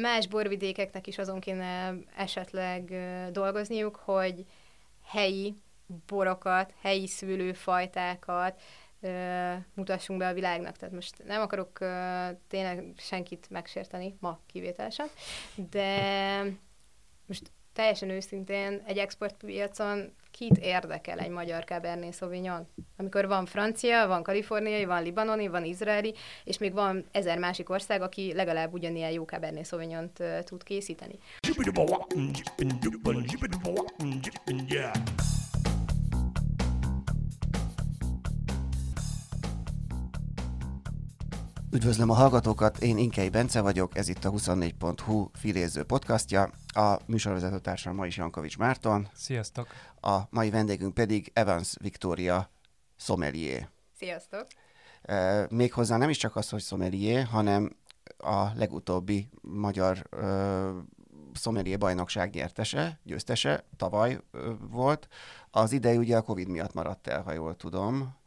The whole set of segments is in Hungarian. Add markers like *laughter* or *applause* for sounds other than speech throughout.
más borvidékeknek is azon kéne esetleg dolgozniuk, hogy helyi borokat, helyi szülőfajtákat ö, mutassunk be a világnak. Tehát most nem akarok ö, tényleg senkit megsérteni, ma kivételesen, de most teljesen őszintén egy exportpiacon kit érdekel egy magyar Cabernet Sauvignon? Amikor van francia, van kaliforniai, van libanoni, van izraeli, és még van ezer másik ország, aki legalább ugyanilyen jó Cabernet sauvignon tud készíteni. Üdvözlöm a hallgatókat, én Inkei Bence vagyok, ez itt a 24.hu filéző podcastja. A műsorvezetőtársam ma is Jankovics Márton. Sziasztok! A mai vendégünk pedig Evans Victoria Sommelier. Sziasztok! E, méghozzá nem is csak az, hogy sommelier, hanem a legutóbbi magyar e, sommelier bajnokság nyertese, győztese, tavaly e, volt. Az idei ugye a Covid miatt maradt el, ha jól tudom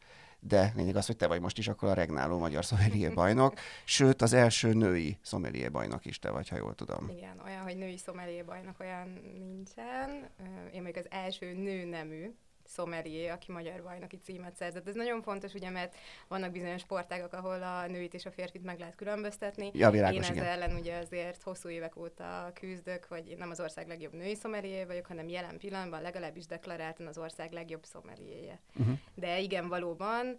de lényeg az, hogy te vagy most is akkor a regnáló magyar szomelié bajnok, sőt az első női szomelié bajnok is te vagy, ha jól tudom. Igen, olyan, hogy női szomelié bajnok olyan nincsen. Én még az első nő nemű szomelié, aki magyar bajnoki címet szerzett. Ez nagyon fontos, ugye, mert vannak bizonyos sportágak, ahol a nőit és a férfit meg lehet különböztetni. Ja, világos, én ezzel ellen ugye azért hosszú évek óta küzdök, hogy én nem az ország legjobb női szomelié vagyok, hanem jelen pillanatban legalábbis deklaráltan az ország legjobb szomeliéje. Uh-huh. De igen, valóban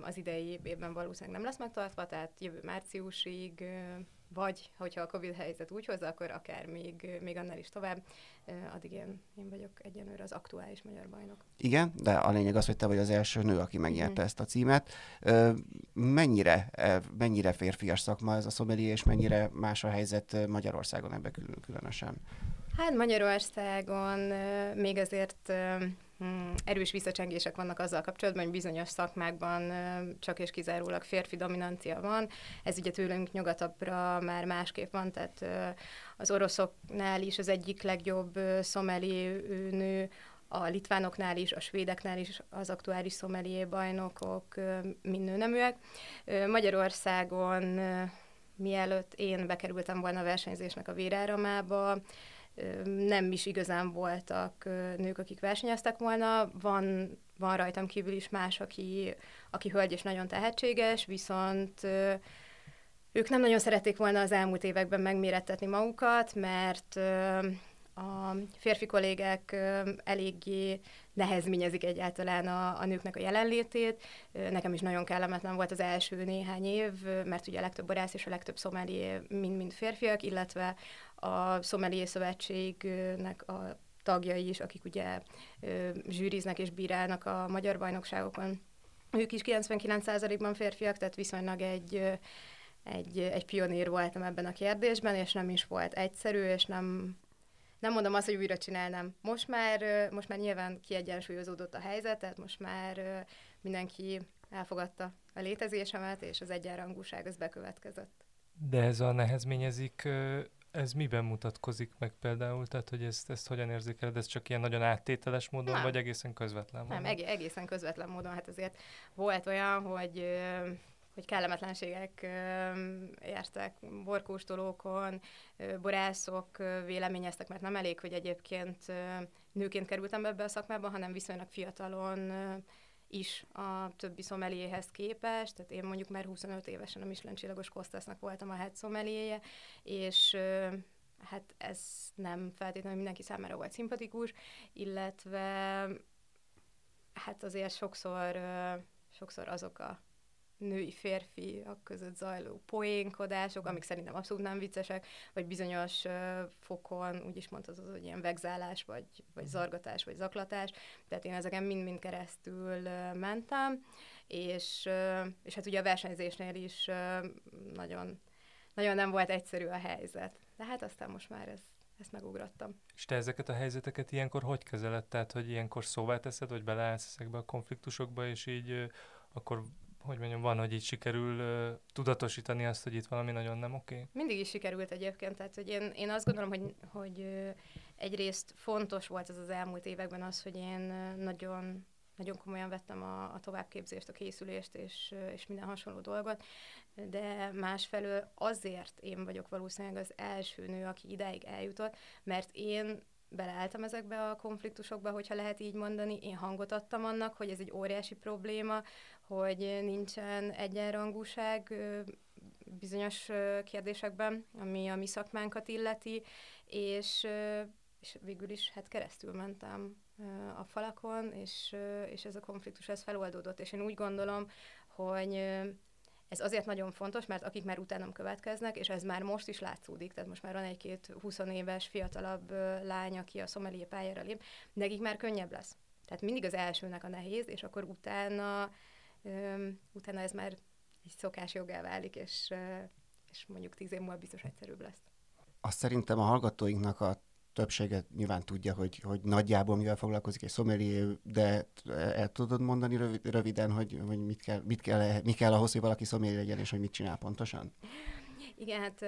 az idei évben valószínűleg nem lesz megtartva, tehát jövő márciusig vagy hogyha a Covid helyzet úgy hozza, akkor akár még, még annál is tovább. Addig én, én vagyok egyenlőre az aktuális magyar bajnok. Igen, de a lényeg az, hogy te vagy az első nő, aki megnyerte mm. ezt a címet. Mennyire, mennyire férfias szakma ez a szomeli, és mennyire más a helyzet Magyarországon ebben különösen? Hát Magyarországon még azért erős visszacsengések vannak azzal kapcsolatban, hogy bizonyos szakmákban csak és kizárólag férfi dominancia van. Ez ugye tőlünk nyugatabbra már másképp van, tehát az oroszoknál is az egyik legjobb szomeli nő, a litvánoknál is, a svédeknál is az aktuális szomelié bajnokok mind nőneműek. Magyarországon mielőtt én bekerültem volna a versenyzésnek a véráramába, nem is igazán voltak nők, akik versenyeztek volna. Van, van rajtam kívül is más, aki, aki hölgy és nagyon tehetséges, viszont ők nem nagyon szerették volna az elmúlt években megmérettetni magukat, mert a férfi kollégák eléggé nehezményezik egyáltalán a, a nőknek a jelenlétét. Nekem is nagyon kellemetlen volt az első néhány év, mert ugye a legtöbb borász és a legtöbb szomeli mind-mind férfiak, illetve a Szomelié Szövetségnek a tagjai is, akik ugye zsűriznek és bírálnak a magyar bajnokságokon. Ők is 99%-ban férfiak, tehát viszonylag egy, egy, egy pionír voltam ebben a kérdésben, és nem is volt egyszerű, és nem, nem mondom azt, hogy újra csinálnám. Most már, most már nyilván kiegyensúlyozódott a helyzet, tehát most már mindenki elfogadta a létezésemet, és az egyenrangúság az bekövetkezett. De ez a nehezményezik ez miben mutatkozik meg például? Tehát, hogy ezt, ezt hogyan érzékeled? Ez csak ilyen nagyon áttételes módon, nem. vagy egészen közvetlen módon? Nem, eg- egészen közvetlen módon. Hát azért volt olyan, hogy hogy kellemetlenségek értek borkóstolókon, borászok véleményeztek, mert nem elég, hogy egyébként nőként kerültem be ebbe a szakmába, hanem viszonylag fiatalon is a többi szomeliéhez képest, tehát én mondjuk már 25 évesen a Michelin csillagos Kostasznak voltam a head szomeliéje, és hát ez nem feltétlenül mindenki számára volt szimpatikus, illetve hát azért sokszor, sokszor azok a női férfiak között zajló poénkodások, amik szerintem abszolút nem viccesek, vagy bizonyos uh, fokon úgy is mondhatod, hogy ilyen vegzálás, vagy, vagy zargatás, vagy zaklatás. Tehát én ezeken mind-mind keresztül uh, mentem, és, uh, és hát ugye a versenyzésnél is uh, nagyon, nagyon nem volt egyszerű a helyzet. De hát aztán most már ez, ezt megugrottam. És te ezeket a helyzeteket ilyenkor hogy kezeled? Tehát, hogy ilyenkor szóvá teszed, hogy beleállsz ezekbe a konfliktusokba, és így akkor hogy mondjam, van, hogy így sikerül uh, tudatosítani azt, hogy itt valami nagyon nem oké? Okay? Mindig is sikerült egyébként, tehát hogy én, én azt gondolom, hogy, hogy uh, egyrészt fontos volt ez az elmúlt években az, hogy én uh, nagyon nagyon komolyan vettem a, a továbbképzést, a készülést és, és minden hasonló dolgot. de másfelől azért én vagyok valószínűleg az első nő, aki idáig eljutott, mert én beleálltam ezekbe a konfliktusokba, hogyha lehet így mondani. Én hangot adtam annak, hogy ez egy óriási probléma, hogy nincsen egyenrangúság bizonyos kérdésekben, ami a mi szakmánkat illeti, és, és végül is hát keresztül mentem a falakon, és, és ez a konfliktus ez feloldódott, és én úgy gondolom, hogy ez azért nagyon fontos, mert akik már utánam következnek, és ez már most is látszódik, tehát most már van egy-két 20 éves fiatalabb lány, aki a szomelié pályára lép, nekik már könnyebb lesz. Tehát mindig az elsőnek a nehéz, és akkor utána, utána ez már egy szokás jogá válik, és, és mondjuk tíz év múlva biztos egyszerűbb lesz. Azt szerintem a hallgatóinknak a többsége nyilván tudja, hogy, hogy nagyjából mivel foglalkozik egy szomelié, de el tudod mondani röviden, hogy, hogy mit, kell, mit kell, mi kell ahhoz, hogy valaki szomelié legyen, és hogy mit csinál pontosan? Igen, hát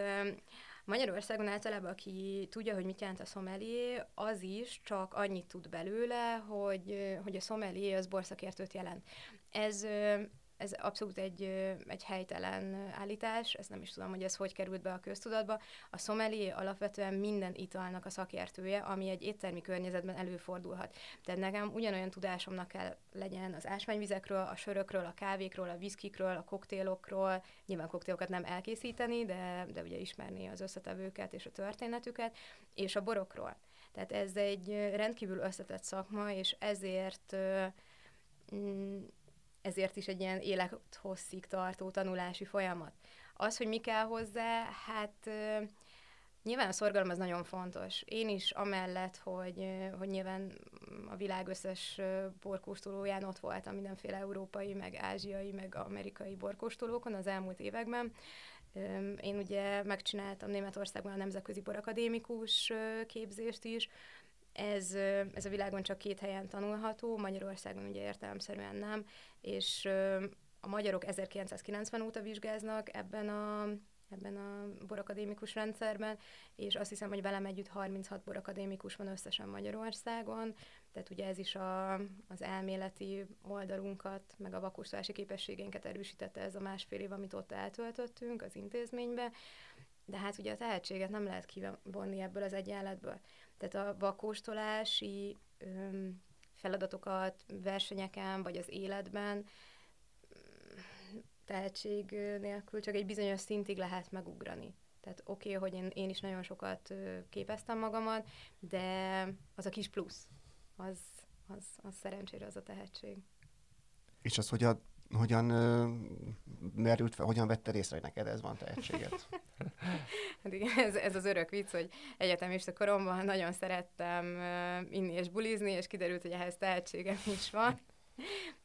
Magyarországon általában, aki tudja, hogy mit jelent a szomelié, az is csak annyit tud belőle, hogy, hogy a szomelié az borszakértőt jelent. Ez ez abszolút egy, egy helytelen állítás, ez nem is tudom, hogy ez hogy került be a köztudatba. A szomelié alapvetően minden italnak a szakértője, ami egy éttermi környezetben előfordulhat. Tehát nekem ugyanolyan tudásomnak kell legyen az ásványvizekről, a sörökről, a kávékról, a viszkikről, a koktélokról, nyilván koktélokat nem elkészíteni, de, de ugye ismerni az összetevőket és a történetüket, és a borokról. Tehát ez egy rendkívül összetett szakma, és ezért mm, ezért is egy ilyen élethosszig tartó tanulási folyamat. Az, hogy mi kell hozzá, hát nyilván a szorgalom az nagyon fontos. Én is amellett, hogy, hogy nyilván a világ összes borkóstolóján ott voltam mindenféle európai, meg ázsiai, meg amerikai borkóstolókon az elmúlt években, én ugye megcsináltam Németországban a Nemzetközi Borakadémikus képzést is, ez, ez a világon csak két helyen tanulható, Magyarországon ugye értelemszerűen nem, és a magyarok 1990 óta vizsgáznak ebben a ebben a borakadémikus rendszerben, és azt hiszem, hogy velem együtt 36 borakadémikus van összesen Magyarországon, tehát ugye ez is a, az elméleti oldalunkat, meg a vakustolási képességénket erősítette ez a másfél év, amit ott eltöltöttünk az intézménybe, de hát ugye a tehetséget nem lehet kivonni ebből az egyenletből. Tehát a vakóstolási feladatokat versenyeken, vagy az életben tehetség nélkül csak egy bizonyos szintig lehet megugrani. Tehát oké, okay, hogy én, én is nagyon sokat képeztem magamat, de az a kis plusz, az, az, az szerencsére az a tehetség. És az, hogy a hogyan uh, merült fel, hogyan vette részt, hogy neked ez van tehetséget? *laughs* hát igen, ez, ez az örök vicc, hogy egyetemista koromban nagyon szerettem inni és bulizni, és kiderült, hogy ehhez tehetségem is van.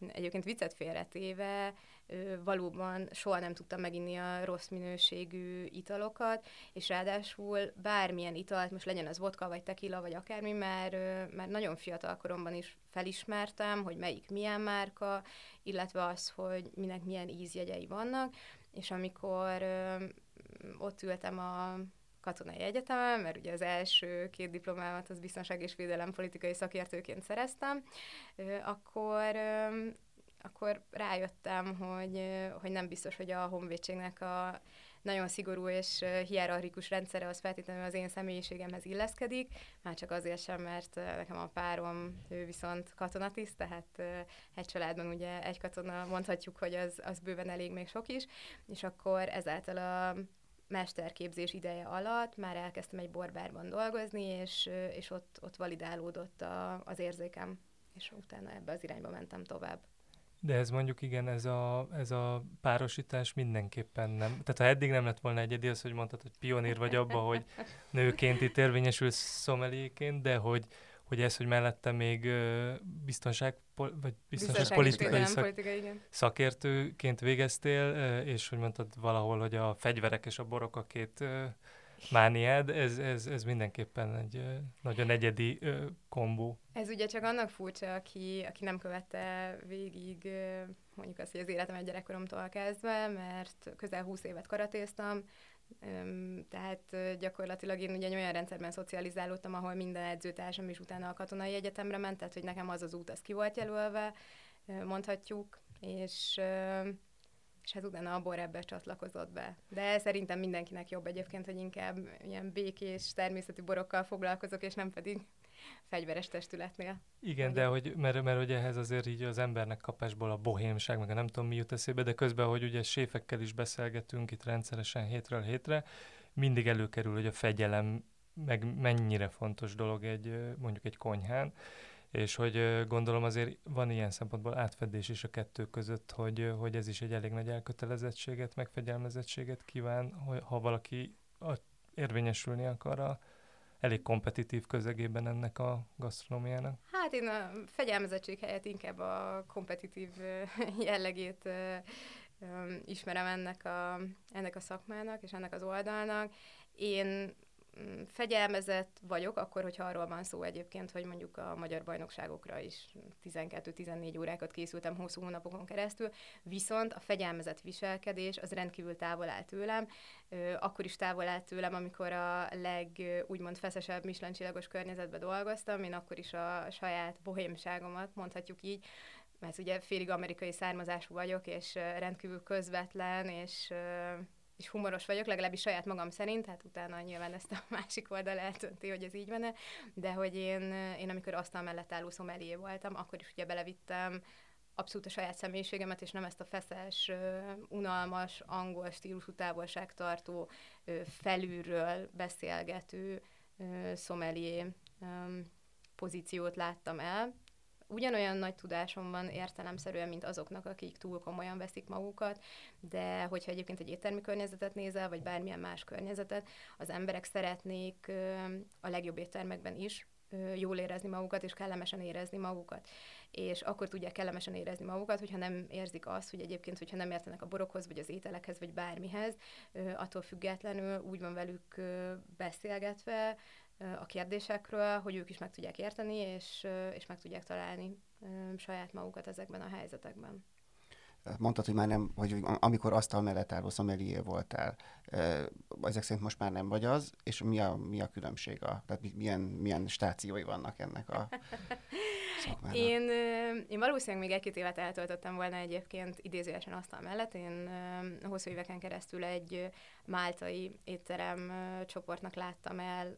Egyébként viccet félretéve, valóban soha nem tudtam meginni a rossz minőségű italokat, és ráadásul bármilyen italt, most legyen az vodka, vagy tequila, vagy akármi, már, már nagyon fiatal koromban is felismertem, hogy melyik milyen márka, illetve az, hogy minek milyen ízjegyei vannak, és amikor ott ültem a katonai egyetemen, mert ugye az első két diplomámat az biztonság és védelem politikai szakértőként szereztem, akkor akkor rájöttem, hogy, hogy nem biztos, hogy a honvédségnek a nagyon szigorú és hierarchikus rendszere az feltétlenül az én személyiségemhez illeszkedik, már csak azért sem, mert nekem a párom, ő viszont katonatiszt, tehát egy családban ugye egy katona mondhatjuk, hogy az, az bőven elég még sok is, és akkor ezáltal a mesterképzés ideje alatt már elkezdtem egy borbárban dolgozni, és, és ott, ott validálódott a, az érzékem, és utána ebbe az irányba mentem tovább. De ez mondjuk igen, ez a, ez a párosítás mindenképpen nem. Tehát ha eddig nem lett volna egyedi, az, hogy mondtad, hogy pionír vagy abba, hogy nőként itt érvényesül szomeléként, de hogy, hogy ez, hogy mellette még biztonság, vagy biztonságpolitikai szak, igen. szakértőként végeztél, és hogy mondtad valahol, hogy a fegyverek és a borok a két mániád, ez, ez, ez mindenképpen egy nagyon egyedi kombó. Ez ugye csak annak furcsa, aki, aki nem követte végig mondjuk azt, hogy az életem egy gyerekkoromtól kezdve, mert közel 20 évet karatéztam, tehát gyakorlatilag én ugye egy olyan rendszerben szocializálódtam, ahol minden edzőtársam is utána a katonai egyetemre ment, tehát hogy nekem az az út, az ki volt jelölve, mondhatjuk, és és hát utána a bor ebbe csatlakozott be. De szerintem mindenkinek jobb egyébként, hogy inkább ilyen békés, természetű borokkal foglalkozok, és nem pedig fegyveres testületnél. Igen, hogy de hogy, mert, mert hogy ehhez azért így az embernek kapásból a bohémság, meg a nem tudom mi jut eszébe, de közben, hogy ugye séfekkel is beszélgetünk itt rendszeresen hétről hétre, mindig előkerül, hogy a fegyelem meg mennyire fontos dolog egy mondjuk egy konyhán, és hogy gondolom azért van ilyen szempontból átfedés is a kettő között, hogy, hogy ez is egy elég nagy elkötelezettséget, megfegyelmezettséget kíván, ha valaki érvényesülni akar a elég kompetitív közegében ennek a gasztronómiának? Hát én a fegyelmezettség helyett inkább a kompetitív *laughs* jellegét ismerem ennek a, ennek a szakmának és ennek az oldalnak. Én fegyelmezett vagyok, akkor, hogyha arról van szó egyébként, hogy mondjuk a magyar bajnokságokra is 12-14 órákat készültem hosszú hónapokon keresztül, viszont a fegyelmezett viselkedés az rendkívül távol áll tőlem, akkor is távol áll tőlem, amikor a leg úgymond feszesebb mislencsillagos környezetben dolgoztam, én akkor is a saját bohémságomat, mondhatjuk így, mert ugye félig amerikai származású vagyok, és rendkívül közvetlen, és és humoros vagyok, legalábbis saját magam szerint, hát utána nyilván ezt a *laughs* másik oldal eltönti, hogy ez így van de hogy én, én amikor asztal mellett álló szomelié voltam, akkor is ugye belevittem abszolút a saját személyiségemet, és nem ezt a feszes, unalmas, angol stílusú távolságtartó, felülről beszélgető szomelié pozíciót láttam el, ugyanolyan nagy tudásom van értelemszerűen, mint azoknak, akik túl komolyan veszik magukat, de hogyha egyébként egy éttermi környezetet nézel, vagy bármilyen más környezetet, az emberek szeretnék a legjobb éttermekben is jól érezni magukat, és kellemesen érezni magukat. És akkor tudják kellemesen érezni magukat, hogyha nem érzik azt, hogy egyébként, hogyha nem értenek a borokhoz, vagy az ételekhez, vagy bármihez, attól függetlenül úgy van velük beszélgetve, a kérdésekről, hogy ők is meg tudják érteni, és, és meg tudják találni saját magukat ezekben a helyzetekben. Mondtad, hogy már nem, hogy amikor asztal mellett álló szomelié voltál, ezek szerint most már nem vagy az, és mi a, mi a különbség? A, tehát milyen, milyen stációi vannak ennek a *laughs* szakmának? Én, én valószínűleg még egy-két évet eltöltöttem volna egyébként idézőesen asztal mellett. Én hosszú éveken keresztül egy máltai étterem csoportnak láttam el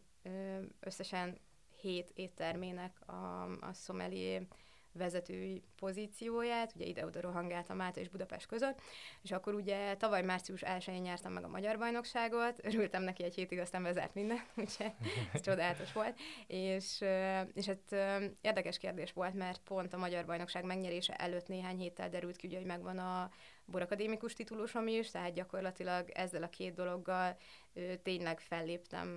összesen hét éttermének a, a sommelier vezetői pozícióját, ugye ide-oda rohangáltam Málta és Budapest között, és akkor ugye tavaly március 1-én nyertem meg a magyar bajnokságot, örültem neki egy hétig, aztán vezet minden, *laughs* ugye ez csodálatos volt, és, és hát érdekes kérdés volt, mert pont a magyar bajnokság megnyerése előtt néhány héttel derült ki, ugye, hogy megvan a borakadémikus titulusom is, tehát gyakorlatilag ezzel a két dologgal ö, tényleg felléptem,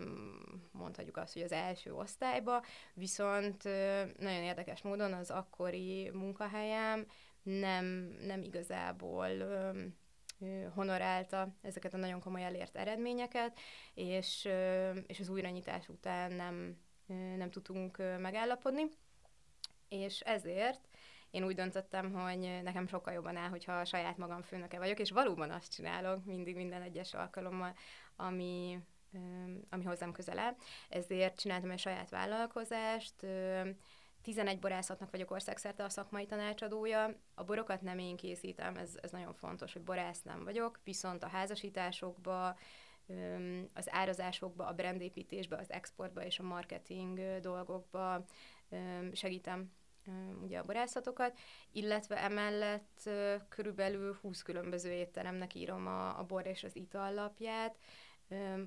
mondhatjuk azt, hogy az első osztályba, viszont ö, nagyon érdekes módon az akkori munkahelyem nem, nem igazából ö, honorálta ezeket a nagyon komoly elért eredményeket, és, és az újranyitás után nem, nem tudtunk megállapodni, és ezért én úgy döntöttem, hogy nekem sokkal jobban áll, hogyha a saját magam főnöke vagyok, és valóban azt csinálok mindig minden egyes alkalommal, ami, ami hozzám közel áll. Ezért csináltam egy saját vállalkozást, 11 borászatnak vagyok országszerte a szakmai tanácsadója. A borokat nem én készítem, ez, ez nagyon fontos, hogy borász nem vagyok, viszont a házasításokba, az árazásokba, a brandépítésbe, az exportba és a marketing dolgokba segítem ugye a borászatokat, illetve emellett körülbelül 20 különböző étteremnek írom a, a bor és az itallapját,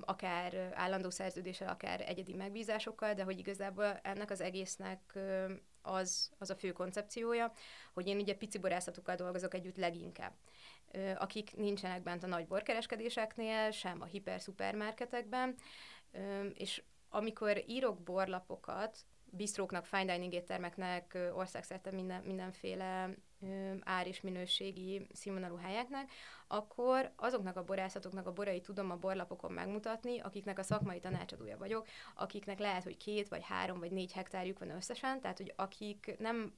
akár állandó szerződéssel, akár egyedi megbízásokkal, de hogy igazából ennek az egésznek az, az a fő koncepciója, hogy én ugye pici borászatokkal dolgozok együtt leginkább, akik nincsenek bent a nagy borkereskedéseknél, sem a hiper-szupermarketekben, és amikor írok borlapokat, bistróknak, fine dining éttermeknek, országszerte minden, mindenféle ár és minőségi színvonalú helyeknek, akkor azoknak a borászatoknak a borai tudom a borlapokon megmutatni, akiknek a szakmai tanácsadója vagyok, akiknek lehet, hogy két, vagy három, vagy négy hektárjuk van összesen, tehát hogy akik nem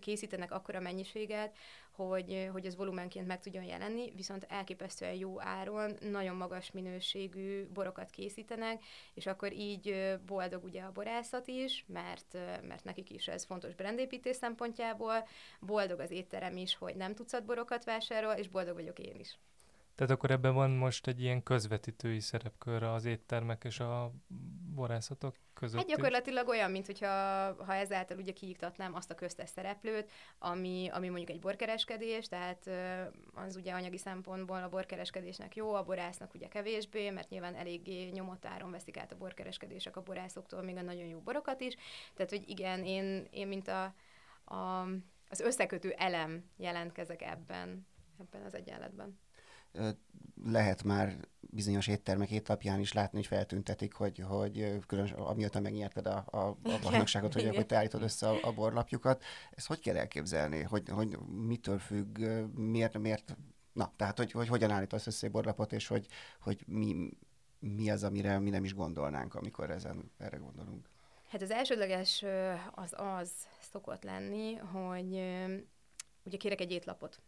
készítenek akkora mennyiséget, hogy, hogy ez volumenként meg tudjon jelenni, viszont elképesztően jó áron, nagyon magas minőségű borokat készítenek, és akkor így boldog ugye a borászat is, mert, mert nekik is ez fontos brandépítés szempontjából, boldog az étterem is, hogy nem tucat borokat vásárol, és boldog vagyok én is. Tehát akkor ebben van most egy ilyen közvetítői szerepkör az éttermek és a borászatok között Hát gyakorlatilag olyan, mint hogyha ha ezáltal ugye kiiktatnám azt a köztes szereplőt, ami, ami mondjuk egy borkereskedés, tehát az ugye anyagi szempontból a borkereskedésnek jó, a borásznak ugye kevésbé, mert nyilván eléggé nyomott áron veszik át a borkereskedések a borászoktól még a nagyon jó borokat is. Tehát, hogy igen, én, én mint a, a, az összekötő elem jelentkezek ebben, ebben az egyenletben lehet már bizonyos éttermek étlapján is látni, hogy feltüntetik, hogy, hogy különös, amióta megnyerted a, a, a bajnokságot, hogy, hogy te állítod össze a, a borlapjukat. Ezt hogy kell elképzelni? Hogy, hogy mitől függ, miért, miért Na, tehát, hogy, hogy hogyan állítasz össze egy borlapot, és hogy, hogy mi, mi az, amire mi nem is gondolnánk, amikor ezen, erre gondolunk? Hát az elsődleges az az szokott lenni, hogy ugye kérek egy étlapot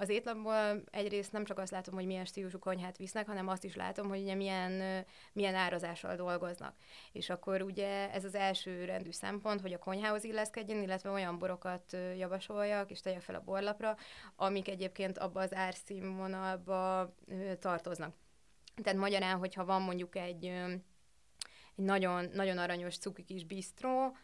az étlapból egyrészt nem csak azt látom, hogy milyen stílusú konyhát visznek, hanem azt is látom, hogy ugye milyen, milyen árazással dolgoznak. És akkor ugye ez az első rendű szempont, hogy a konyhához illeszkedjen, illetve olyan borokat javasoljak és tegyek fel a borlapra, amik egyébként abba az árszínvonalba tartoznak. Tehát magyarán, hogyha van mondjuk egy, egy nagyon, nagyon aranyos cuki kis bistró,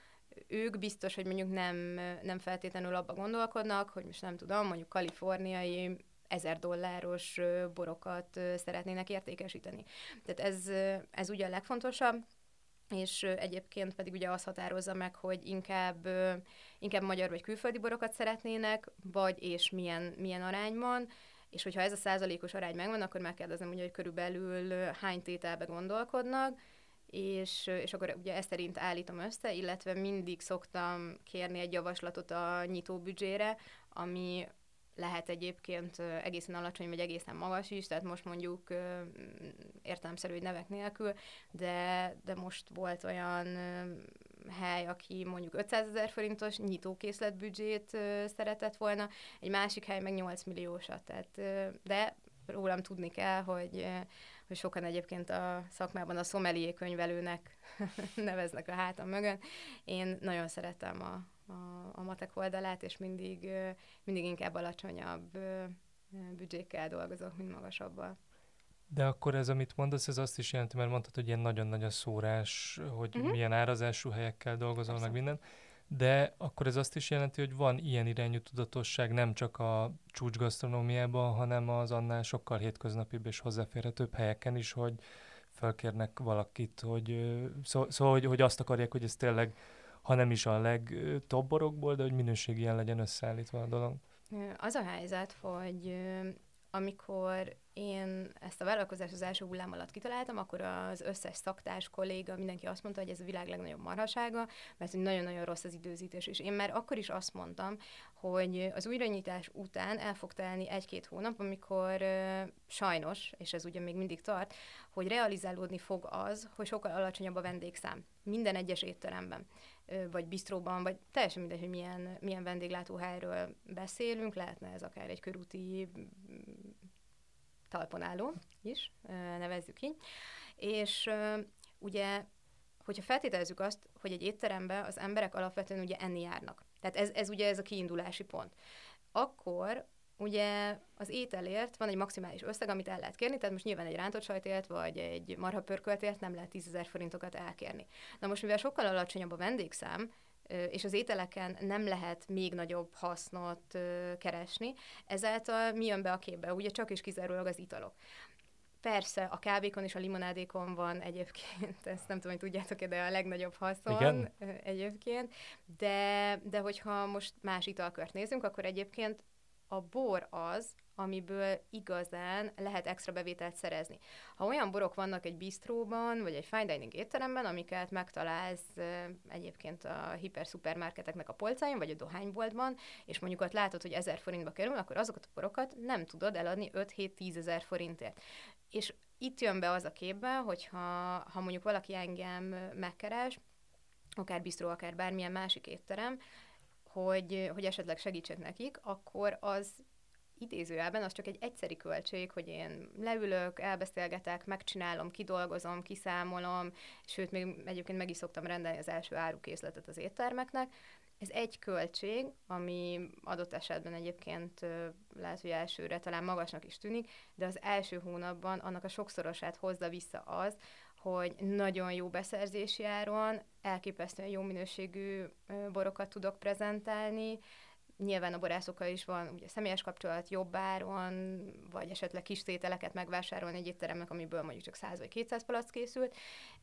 ők biztos, hogy mondjuk nem, nem feltétlenül abba gondolkodnak, hogy most nem tudom, mondjuk kaliforniai ezer dolláros borokat szeretnének értékesíteni. Tehát ez, ez ugye a legfontosabb, és egyébként pedig ugye az határozza meg, hogy inkább, inkább magyar vagy külföldi borokat szeretnének, vagy és milyen, milyen arányban, és hogyha ez a százalékos arány megvan, akkor megkérdezem, ugye, hogy körülbelül hány tételbe gondolkodnak, és, és akkor ugye ezt szerint állítom össze, illetve mindig szoktam kérni egy javaslatot a nyitó büdzsére, ami lehet egyébként egészen alacsony, vagy egészen magas is, tehát most mondjuk értelemszerű nevek nélkül, de, de most volt olyan hely, aki mondjuk 500 ezer forintos nyitókészletbüdzsét szeretett volna, egy másik hely meg 8 milliósat, tehát, de rólam tudni kell, hogy hogy sokan egyébként a szakmában a szomelié könyvelőnek *laughs* neveznek a hátam mögön. Én nagyon szeretem a, a, a matek oldalát, és mindig, mindig inkább alacsonyabb büdzsékkel dolgozok, mint magasabbal. De akkor ez, amit mondasz, ez azt is jelenti, mert mondtad, hogy ilyen nagyon nagy a szórás, hogy uh-huh. milyen árazású helyekkel dolgozol, Persze. meg minden de akkor ez azt is jelenti, hogy van ilyen irányú tudatosság nem csak a csúcsgasztronómiában, hanem az annál sokkal hétköznapibb és hozzáférhetőbb helyeken is, hogy felkérnek valakit, hogy, szó, szó, hogy, hogy azt akarják, hogy ez tényleg, ha nem is a legtobb borokból, de hogy minőségien legyen összeállítva a dolog. Az a helyzet, hogy amikor én ezt a vállalkozást az első hullám alatt kitaláltam, akkor az összes szaktárs kolléga, mindenki azt mondta, hogy ez a világ legnagyobb marhasága, mert nagyon-nagyon rossz az időzítés. És én már akkor is azt mondtam, hogy az újranyitás után el fog telni egy-két hónap, amikor sajnos, és ez ugye még mindig tart, hogy realizálódni fog az, hogy sokkal alacsonyabb a vendégszám minden egyes étteremben, vagy bistróban, vagy teljesen mindegy, hogy milyen, milyen vendéglátóhelyről beszélünk, lehetne ez akár egy körúti talponáló is, nevezzük így. És ugye, hogyha feltételezzük azt, hogy egy étterembe az emberek alapvetően ugye enni járnak, tehát ez, ez ugye ez a kiindulási pont, akkor ugye az ételért van egy maximális összeg, amit el lehet kérni, tehát most nyilván egy rántott sajtért, vagy egy marha pörköltért nem lehet 10 forintokat elkérni. Na most, mivel sokkal alacsonyabb a vendégszám, és az ételeken nem lehet még nagyobb hasznot keresni, ezáltal mi jön be a képbe? Ugye csak is kizárólag az italok. Persze, a kávékon és a limonádékon van egyébként, *laughs* ezt nem tudom, hogy tudjátok-e, de a legnagyobb haszon Igen? egyébként, de, de hogyha most más italkört nézünk, akkor egyébként a bor az, amiből igazán lehet extra bevételt szerezni. Ha olyan borok vannak egy bistróban, vagy egy fine dining étteremben, amiket megtalálsz egyébként a hiper-szupermarketeknek a polcáin, vagy a dohányboltban, és mondjuk ott látod, hogy 1000 forintba kerül, akkor azokat a borokat nem tudod eladni 5-7-10 ezer forintért. És itt jön be az a képbe, hogyha ha mondjuk valaki engem megkeres, akár bistró, akár bármilyen másik étterem, hogy, hogy esetleg segítsek nekik, akkor az idézőjelben az csak egy egyszeri költség, hogy én leülök, elbeszélgetek, megcsinálom, kidolgozom, kiszámolom, sőt, még egyébként meg is szoktam rendelni az első árukészletet az éttermeknek. Ez egy költség, ami adott esetben egyébként lehet, hogy elsőre talán magasnak is tűnik, de az első hónapban annak a sokszorosát hozza vissza az, hogy nagyon jó beszerzési áron, elképesztően jó minőségű borokat tudok prezentálni, Nyilván a borászokkal is van ugye személyes kapcsolat jobb áron, vagy esetleg kis tételeket megvásárolni egy étteremnek, amiből mondjuk csak 100 vagy 200 palack készült,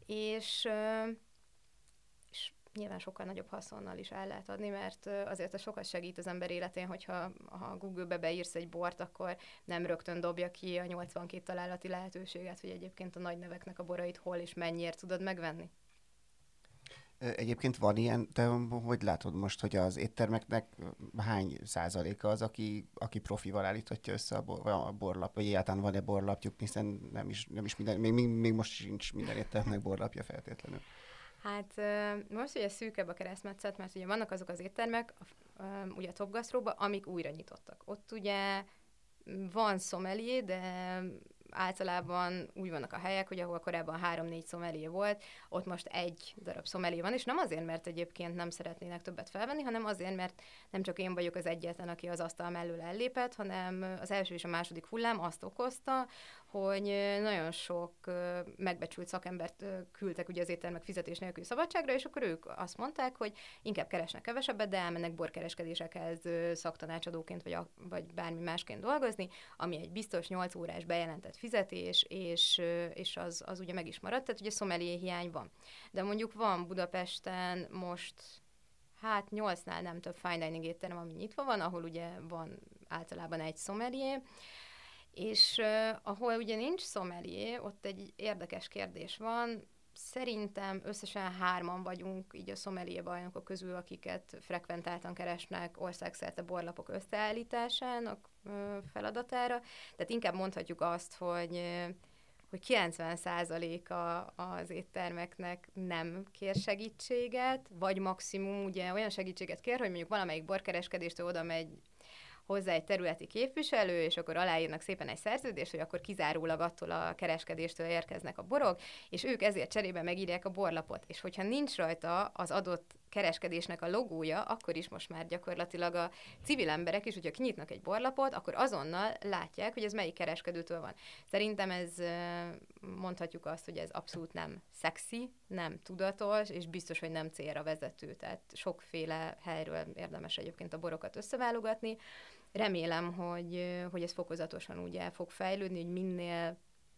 és, és nyilván sokkal nagyobb haszonnal is el lehet adni, mert azért a sokat segít az ember életén, hogyha ha Google-be beírsz egy bort, akkor nem rögtön dobja ki a 82 találati lehetőséget, hogy egyébként a nagy neveknek a borait hol és mennyiért tudod megvenni. Egyébként van ilyen, te hogy látod most, hogy az éttermeknek hány százaléka az, aki, aki profival állíthatja össze a, bor, a borlap, vagy egyáltalán van-e borlapjuk, hiszen nem is, nem is minden, még, még, most sincs minden éttermnek borlapja feltétlenül. Hát most ugye szűkebb a keresztmetszet, mert ugye vannak azok az éttermek, ugye a Top Gastróba, amik újra nyitottak. Ott ugye van szomelié, de általában úgy vannak a helyek, hogy ahol korábban három-négy szomelié volt, ott most egy darab szomelié van, és nem azért, mert egyébként nem szeretnének többet felvenni, hanem azért, mert nem csak én vagyok az egyetlen, aki az asztal mellől ellépett, hanem az első és a második hullám azt okozta, hogy nagyon sok megbecsült szakembert küldtek ugye az éttermek fizetés nélkül szabadságra, és akkor ők azt mondták, hogy inkább keresnek kevesebbet, de elmennek borkereskedésekhez szaktanácsadóként, vagy, a, vagy bármi másként dolgozni, ami egy biztos 8 órás bejelentett fizetés, és, és az, az ugye meg is maradt, tehát ugye szomelié hiány van. De mondjuk van Budapesten most hát nyolcnál nem több fine dining étterem, ami nyitva van, ahol ugye van általában egy szomelié, és uh, ahol ugye nincs szomelié, ott egy érdekes kérdés van, Szerintem összesen hárman vagyunk így a szomelié bajnokok közül, akiket frekventáltan keresnek országszerte borlapok összeállításának feladatára. Tehát inkább mondhatjuk azt, hogy hogy 90%-a az éttermeknek nem kér segítséget, vagy maximum ugye olyan segítséget kér, hogy mondjuk valamelyik borkereskedéstől oda megy hozzá egy területi képviselő, és akkor aláírnak szépen egy szerződést, hogy akkor kizárólag attól a kereskedéstől érkeznek a borok, és ők ezért cserébe megírják a borlapot. És hogyha nincs rajta az adott kereskedésnek a logója, akkor is most már gyakorlatilag a civil emberek is, hogyha kinyitnak egy borlapot, akkor azonnal látják, hogy ez melyik kereskedőtől van. Szerintem ez mondhatjuk azt, hogy ez abszolút nem szexi, nem tudatos, és biztos, hogy nem célra vezető. Tehát sokféle helyről érdemes egyébként a borokat összeválogatni. Remélem, hogy, hogy ez fokozatosan úgy el fog fejlődni, hogy minél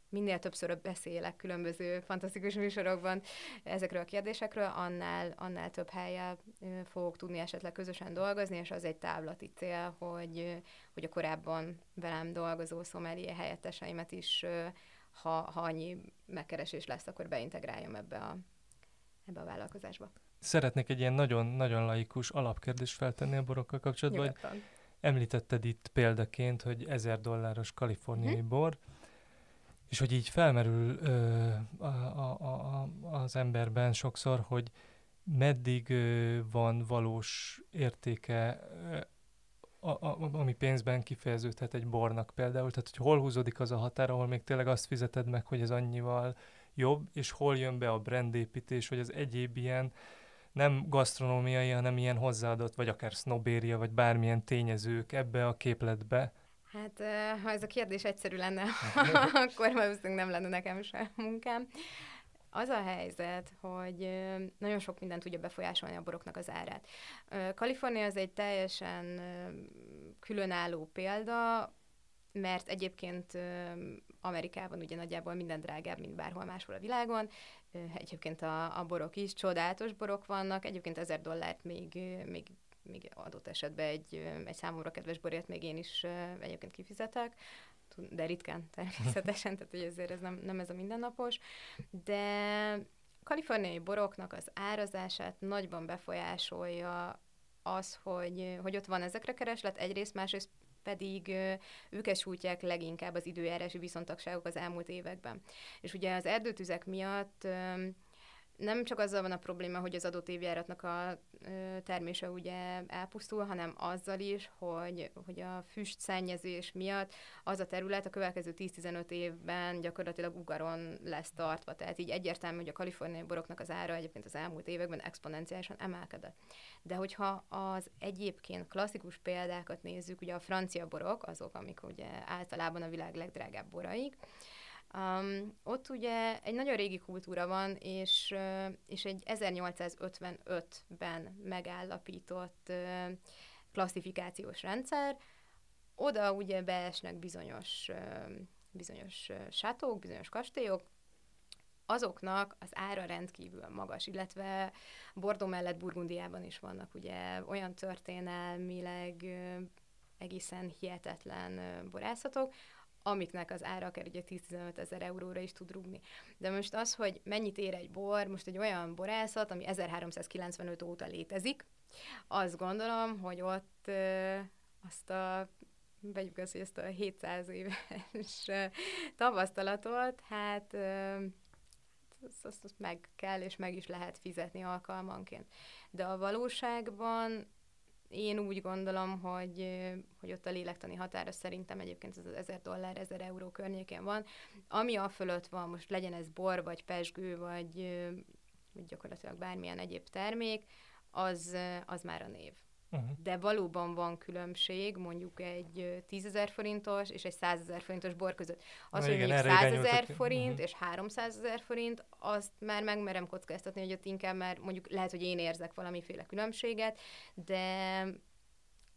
minél többször beszélek különböző fantasztikus műsorokban ezekről a kérdésekről, annál, annál több helyel fogok tudni esetleg közösen dolgozni, és az egy távlati cél, hogy, hogy a korábban velem dolgozó szomelié helyetteseimet is, ha, ha annyi megkeresés lesz, akkor beintegráljam ebbe a, ebbe a vállalkozásba. Szeretnék egy ilyen nagyon-nagyon laikus alapkérdést feltenni a borokkal kapcsolatban, Nyugodtan. hogy említetted itt példaként, hogy ezer dolláros kaliforniai hm? bor, és hogy így felmerül ö, a, a, a, az emberben sokszor, hogy meddig ö, van valós értéke, ö, a, a, ami pénzben kifejeződhet egy bornak például, tehát hogy hol húzódik az a határ, ahol még tényleg azt fizeted meg, hogy ez annyival jobb, és hol jön be a brandépítés, vagy az egyéb ilyen nem gasztronómiai, hanem ilyen hozzáadott, vagy akár sznobéria, vagy bármilyen tényezők ebbe a képletbe, Hát, ha ez a kérdés egyszerű lenne, *laughs* *laughs* akkor valószínűleg nem lenne nekem se munkám. Az a helyzet, hogy nagyon sok mindent tudja befolyásolni a boroknak az árát. Kalifornia az egy teljesen különálló példa, mert egyébként Amerikában ugye nagyjából minden drágább, mint bárhol máshol a világon. Egyébként a, a borok is, csodálatos borok vannak, egyébként ezer dollárt még, még még adott esetben egy, egy számomra kedves borért még én is egyébként kifizetek, de ritkán *laughs* természetesen, tehát hogy ezért ez nem, nem ez a mindennapos, de kaliforniai boroknak az árazását nagyban befolyásolja az, hogy, hogy ott van ezekre kereslet, egyrészt, másrészt pedig őket sújtják leginkább az időjárási viszontagságok az elmúlt években. És ugye az erdőtüzek miatt nem csak azzal van a probléma, hogy az adott évjáratnak a termése ugye elpusztul, hanem azzal is, hogy, hogy a füst szennyezés miatt az a terület a következő 10-15 évben gyakorlatilag ugaron lesz tartva. Tehát így egyértelmű, hogy a kaliforniai boroknak az ára egyébként az elmúlt években exponenciálisan emelkedett. De hogyha az egyébként klasszikus példákat nézzük, ugye a francia borok, azok, amik ugye általában a világ legdrágább boraik, Um, ott ugye egy nagyon régi kultúra van, és, és egy 1855-ben megállapított klasszifikációs rendszer. Oda ugye beesnek bizonyos, bizonyos sátók, bizonyos kastélyok, azoknak az ára rendkívül magas, illetve Bordó mellett Burgundiában is vannak ugye olyan történelmileg egészen hihetetlen borászatok, amiknek az ára akár ugye 10-15 ezer euróra is tud rúgni. De most az, hogy mennyit ér egy bor, most egy olyan borászat, ami 1395 óta létezik, azt gondolom, hogy ott ö, azt a vegyük azt, hogy ezt a 700 éves tapasztalatot, hát ö, azt, azt, azt meg kell és meg is lehet fizetni alkalmanként. De a valóságban én úgy gondolom, hogy, hogy ott a lélektani határa szerintem egyébként ez az 1000 dollár, 1000 euró környékén van. Ami a fölött van, most legyen ez bor, vagy pesgő, vagy, vagy gyakorlatilag bármilyen egyéb termék, az, az már a név. Uh-huh. De valóban van különbség mondjuk egy 10 ezer forintos és egy 100 ezer forintos bor között. Az, Na hogy igen, mondjuk 100 ezer forint uh-huh. és 300 ezer forint, azt már megmerem kockáztatni, hogy ott inkább már mondjuk lehet, hogy én érzek valamiféle különbséget, de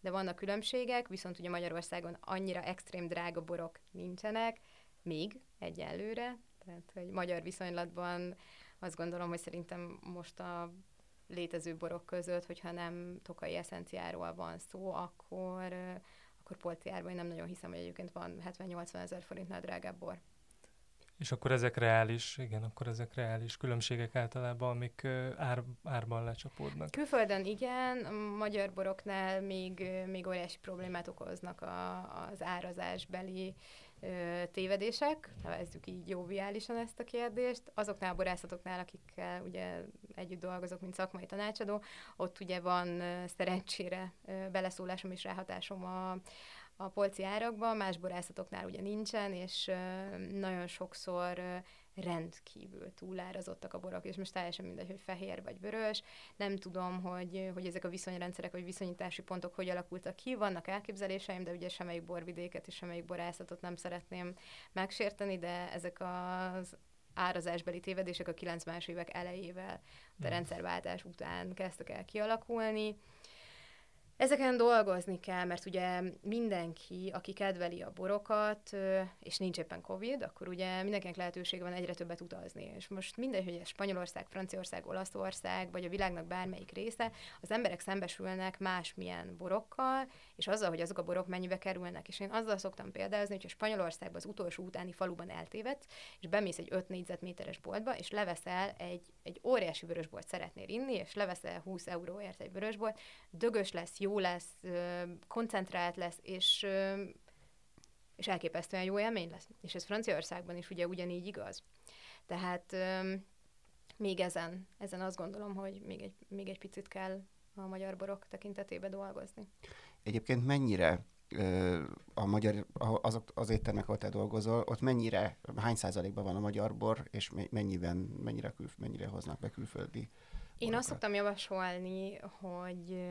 de vannak különbségek, viszont ugye Magyarországon annyira extrém drága borok nincsenek, még egyelőre, tehát hogy magyar viszonylatban azt gondolom, hogy szerintem most a létező borok között, hogyha nem tokai eszenciáról van szó, akkor, akkor polci árban én nem nagyon hiszem, hogy egyébként van 70-80 ezer forintnál drágább bor. És akkor ezek reális, igen, akkor ezek reális különbségek általában, amik ár, árban lecsapódnak. Külföldön igen, magyar boroknál még, még óriási problémát okoznak a, az árazásbeli tévedések, nevezzük így joviálisan ezt a kérdést. Azoknál a borászatoknál, akikkel ugye együtt dolgozok, mint szakmai tanácsadó, ott ugye van szerencsére beleszólásom és ráhatásom a, a polci árakban, más borászatoknál ugye nincsen, és nagyon sokszor rendkívül túlárazottak a borok, és most teljesen mindegy, hogy fehér vagy vörös. Nem tudom, hogy, hogy ezek a viszonyrendszerek vagy viszonyítási pontok hogy alakultak ki. Vannak elképzeléseim, de ugye semmelyik borvidéket és semmelyik borászatot nem szeretném megsérteni, de ezek az árazásbeli tévedések a 90-es évek elejével, a hmm. rendszerváltás után kezdtek el kialakulni. Ezeken dolgozni kell, mert ugye mindenki, aki kedveli a borokat, és nincs éppen Covid, akkor ugye mindenkinek lehetősége van egyre többet utazni. És most mindegy, hogy ez Spanyolország, Franciaország, Olaszország, vagy a világnak bármelyik része, az emberek szembesülnek másmilyen borokkal, és azzal, hogy azok a borok mennyibe kerülnek. És én azzal szoktam példázni, hogy a Spanyolországban az utolsó utáni faluban eltévedsz, és bemész egy 5 négyzetméteres boltba, és leveszel egy, egy óriási vörösbort szeretnél inni, és leveszel 20 euróért egy vörösbort, dögös lesz, jó lesz, koncentrált lesz, és és elképesztően jó élmény lesz. És ez Franciaországban is ugye ugyanígy igaz. Tehát még ezen, ezen azt gondolom, hogy még egy, még egy picit kell a magyar borok tekintetében dolgozni. Egyébként mennyire a magyar, azok, az éttermek, ahol te dolgozol, ott mennyire, hány százalékban van a magyar bor, és mennyiben, mennyire, kül, mennyire hoznak be külföldi borokat? Én azt szoktam javasolni, hogy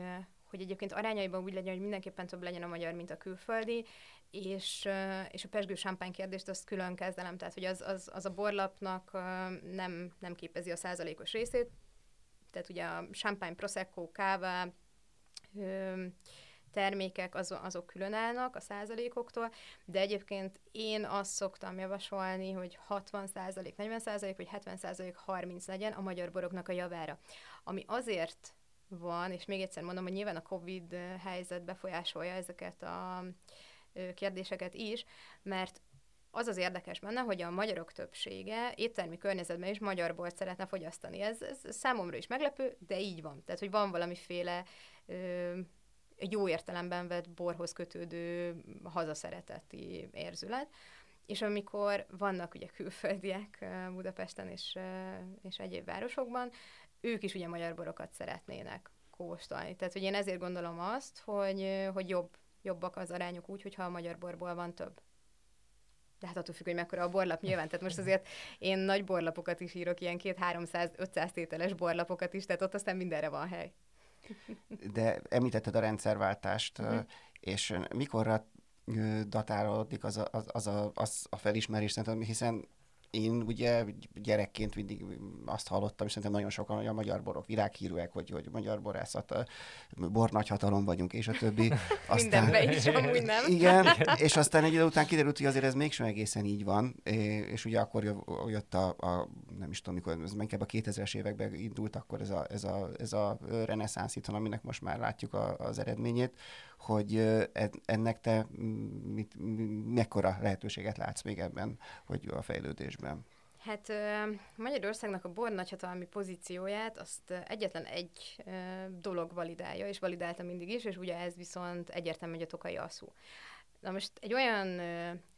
hogy egyébként arányaiban úgy legyen, hogy mindenképpen több legyen a magyar, mint a külföldi, és, és a pesgő sámpány kérdést azt külön kezdelem, tehát hogy az, az, az a borlapnak nem, nem képezi a százalékos részét, tehát ugye a champagne, prosecco, káva, termékek az, azok külön állnak a százalékoktól, de egyébként én azt szoktam javasolni, hogy 60 százalék, 40 százalék, vagy 70 százalék, 30 legyen a magyar boroknak a javára. Ami azért van, és még egyszer mondom, hogy nyilván a COVID helyzet befolyásolja ezeket a kérdéseket is, mert az az érdekes benne, hogy a magyarok többsége éttermi környezetben is magyar bort szeretne fogyasztani. Ez, ez számomra is meglepő, de így van. Tehát, hogy van valamiféle ö, jó értelemben vett borhoz kötődő hazaszereteti érzület. és amikor vannak ugye külföldiek Budapesten és, és egyéb városokban, ők is ugye magyar borokat szeretnének kóstolni. Tehát, hogy én ezért gondolom azt, hogy, hogy jobb, jobbak az arányok úgy, hogyha a magyar borból van több. De hát attól függ, hogy mekkora a borlap nyilván. Tehát most azért én nagy borlapokat is írok, ilyen két 300-500 tételes borlapokat is, tehát ott aztán mindenre van hely. De említetted a rendszerváltást, uh-huh. és mikorra datálódik az a, az, az, a, az a felismerés, hiszen én ugye gyerekként mindig azt hallottam, és szerintem nagyon sokan, hogy a magyar borok világhírűek, hogy, hogy magyar borászat, bor nagyhatalom vagyunk, és a többi. *laughs* Aztán, Mindenben is, amúgy nem. *laughs* Igen, és aztán egy idő után kiderült, hogy azért ez mégsem egészen így van, és ugye akkor jött a, a nem is tudom mikor, ez inkább a 2000-es években indult akkor ez a, ez a, ez a reneszánsz itthon, aminek most már látjuk a, az eredményét, hogy ennek te mit, mekkora lehetőséget látsz még ebben, hogy a fejlődésben? Hát Magyarországnak a bor nagyhatalmi pozícióját azt egyetlen egy dolog validálja, és validálta mindig is, és ugye ez viszont egyértelmű, hogy a tokai aszú. Na most egy olyan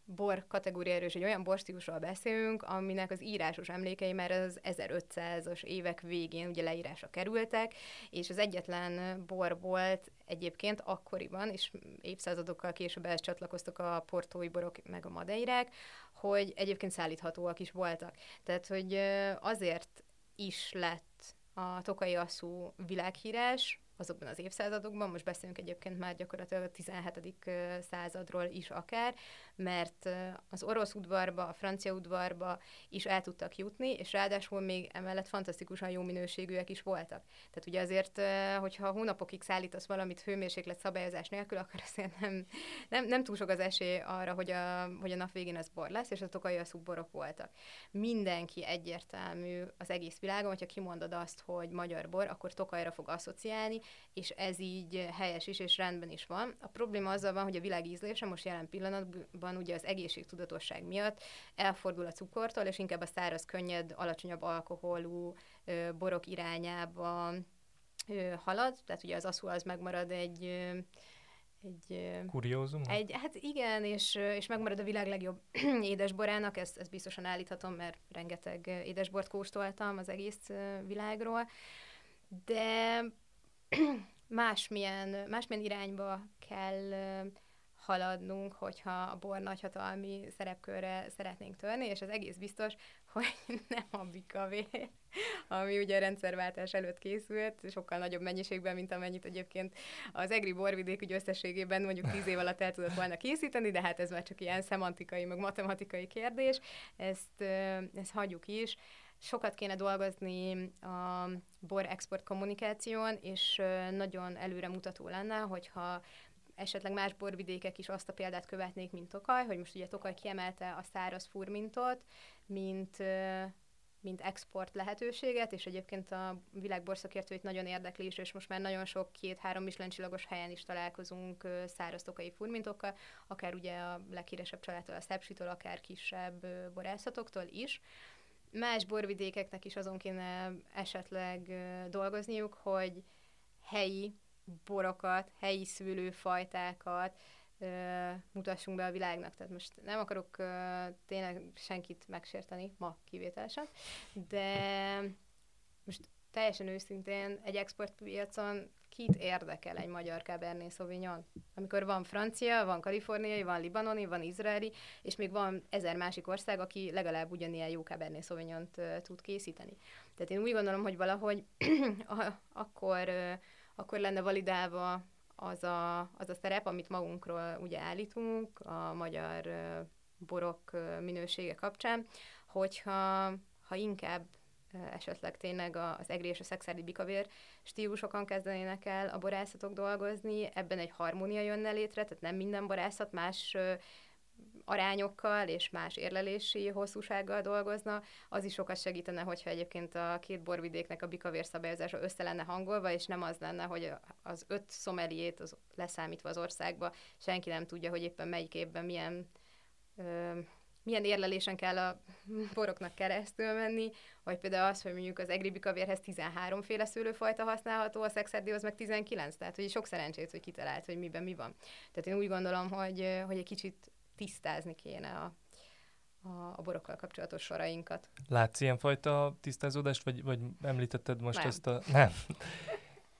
bor kategóriáról és egy olyan borstílusról beszélünk, aminek az írásos emlékei már az 1500-as évek végén ugye leírásra kerültek, és az egyetlen bor volt egyébként akkoriban, és évszázadokkal később ehhez csatlakoztak a portói borok meg a madeirák, hogy egyébként szállíthatóak is voltak. Tehát, hogy azért is lett a tokai asszú világhírás, azokban az évszázadokban, most beszélünk egyébként már gyakorlatilag a 17. századról is akár, mert az orosz udvarba, a francia udvarba is el tudtak jutni, és ráadásul még emellett fantasztikusan jó minőségűek is voltak. Tehát ugye azért, hogyha hónapokig szállítasz valamit hőmérséklet szabályozás nélkül, akkor azért nem, nem, nem túl sok az esély arra, hogy a, hogy a nap végén ez bor lesz, és a tokai a borok voltak. Mindenki egyértelmű az egész világon, hogyha kimondod azt, hogy magyar bor, akkor Tokajra fog asszociálni, és ez így helyes is, és rendben is van. A probléma azzal van, hogy a világ ízlése most jelen pillanatban ugye az egészségtudatosság miatt elfordul a cukortól, és inkább a száraz, könnyed, alacsonyabb alkoholú ö, borok irányába ö, halad, tehát ugye az aszú az megmarad egy ö, egy... Kuriózum? Egy, hát igen, és, és megmarad a világ legjobb *clears throat* édesborának, ezt, ezt biztosan állíthatom, mert rengeteg édesbort kóstoltam az egész világról, de *clears throat* másmilyen, másmilyen irányba kell haladnunk, hogyha a bor nagyhatalmi szerepkörre szeretnénk törni, és az egész biztos, *laughs* hogy nem a bikavé, ami ugye a rendszerváltás előtt készült, sokkal nagyobb mennyiségben, mint amennyit egyébként az egri borvidék ugye összességében mondjuk tíz év alatt el tudott volna készíteni, de hát ez már csak ilyen szemantikai, meg matematikai kérdés, ezt, ezt hagyjuk is. Sokat kéne dolgozni a bor export kommunikáción, és nagyon előremutató lenne, hogyha esetleg más borvidékek is azt a példát követnék, mint Tokaj, hogy most ugye Tokaj kiemelte a száraz furmintot, mint mint export lehetőséget, és egyébként a világ borszakértőit nagyon érdekli is, és most már nagyon sok két-három Michelin helyen is találkozunk száraz tokai furmintokkal, akár ugye a leghíresebb családtól, a Szepsitől, akár kisebb borászatoktól is. Más borvidékeknek is azon kéne esetleg dolgozniuk, hogy helyi borokat, helyi szülőfajtákat mutassunk be a világnak. Tehát most nem akarok tényleg senkit megsérteni, ma kivételesen, de most teljesen őszintén egy exportpiacon kit érdekel egy magyar Cabernet Sauvignon? Amikor van francia, van kaliforniai, van libanoni, van izraeli, és még van ezer másik ország, aki legalább ugyanilyen jó Cabernet sauvignon tud készíteni. Tehát én úgy gondolom, hogy valahogy *clears throat* akkor, akkor lenne validálva az a, az a szerep, amit magunkról ugye állítunk a magyar borok minősége kapcsán, hogyha ha inkább esetleg tényleg az egri és a szexádi bikavér stílusokon kezdenének el a borászatok dolgozni, ebben egy harmónia jönne létre, tehát nem minden borászat más arányokkal és más érlelési hosszúsággal dolgozna, az is sokat segítene, hogyha egyébként a két borvidéknek a bikavér szabályozása össze lenne hangolva, és nem az lenne, hogy az öt szomeliét az leszámítva az országba senki nem tudja, hogy éppen melyik évben milyen ö, milyen érlelésen kell a boroknak keresztül menni, vagy például az, hogy mondjuk az egri kavérhez 13 féle szőlőfajta használható, a szexerdihoz meg 19, tehát hogy sok szerencsét, hogy kitalált, hogy miben mi van. Tehát én úgy gondolom, hogy, hogy egy kicsit tisztázni kéne a, a, a borokkal kapcsolatos sorainkat. Látsz ilyenfajta tisztázódást, vagy, vagy említetted most Nem. ezt a... Nem.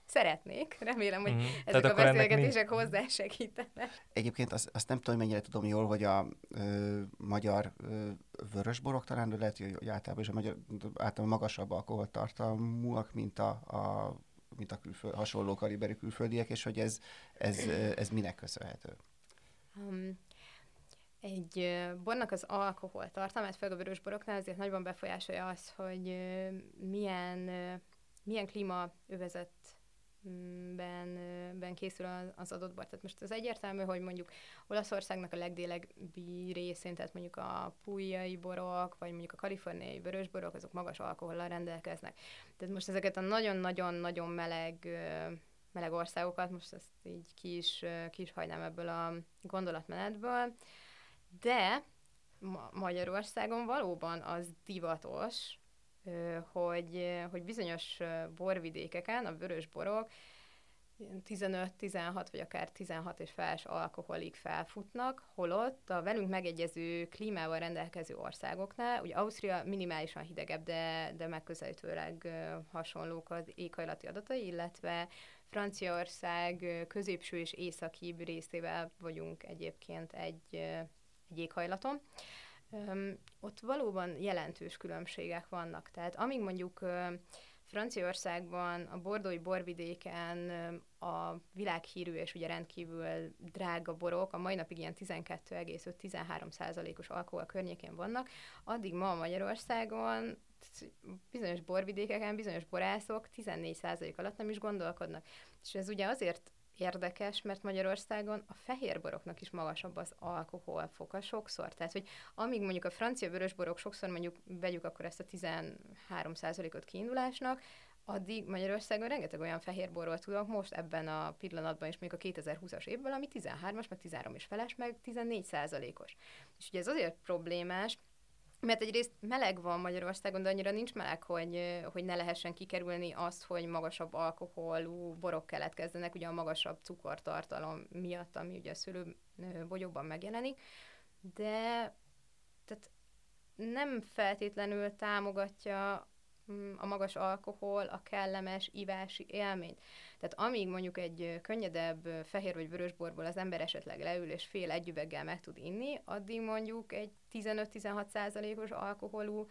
Szeretnék, remélem, hogy Mhm. ezek Tehát a beszélgetések hozzásegítenek. Egyébként azt, azt nem tudom, mennyire tudom jól, hogy a ö, magyar ö, vörösborok talán, de lehet, hogy általában is a magyar, általában magasabb alkoholtartalmúak, mint a, a mint a külföld, hasonló kaliberű külföldiek, és hogy ez, ez, ez minek köszönhető. Um, egy bornak az alkohol tartalmát, főleg a vörös boroknál azért nagyban befolyásolja az, hogy milyen, milyen klímaövezetben ö, ben készül az, adott bor. Tehát most az egyértelmű, hogy mondjuk Olaszországnak a legdélebbi részén, tehát mondjuk a pújai borok, vagy mondjuk a kaliforniai vörösborok, azok magas alkohollal rendelkeznek. Tehát most ezeket a nagyon-nagyon-nagyon meleg meleg országokat, most ezt így ki is, ki is hagynám ebből a gondolatmenetből, de Ma- Magyarországon valóban az divatos, hogy, hogy bizonyos borvidékeken a vörös borok ilyen 15-16 vagy akár 16 és feles alkoholig felfutnak, holott a velünk megegyező klímával rendelkező országoknál, ugye Ausztria minimálisan hidegebb, de, de megközelítőleg hasonlók az éghajlati adatai, illetve Franciaország középső és északibb részével vagyunk egyébként egy, egy éghajlaton. Ott valóban jelentős különbségek vannak. Tehát amíg mondjuk Franciaországban, a bordói borvidéken a világhírű és ugye rendkívül drága borok a mai napig ilyen 12,5-13 százalékos alkohol környékén vannak, addig ma Magyarországon bizonyos borvidékeken, bizonyos borászok 14 százalék alatt nem is gondolkodnak. És ez ugye azért érdekes, mert Magyarországon a fehérboroknak is magasabb az alkoholfoka sokszor. Tehát, hogy amíg mondjuk a francia vörösborok sokszor mondjuk vegyük akkor ezt a 13%-ot kiindulásnak, addig Magyarországon rengeteg olyan fehérborról tudok most ebben a pillanatban is, még a 2020-as évből, ami 13-as, meg 13 és feles, meg 14 százalékos. És ugye ez azért problémás, mert egyrészt meleg van Magyarországon, de annyira nincs meleg, hogy, hogy ne lehessen kikerülni azt, hogy magasabb alkoholú borok keletkezzenek, ugye a magasabb cukortartalom miatt, ami ugye a szőlőbogyókban megjelenik. De tehát nem feltétlenül támogatja mm, a magas alkohol a kellemes ivási élményt. Tehát amíg mondjuk egy könnyedebb fehér vagy vörös borból az ember esetleg leül és fél egy üveggel meg tud inni, addig mondjuk egy 15-16 százalékos alkoholú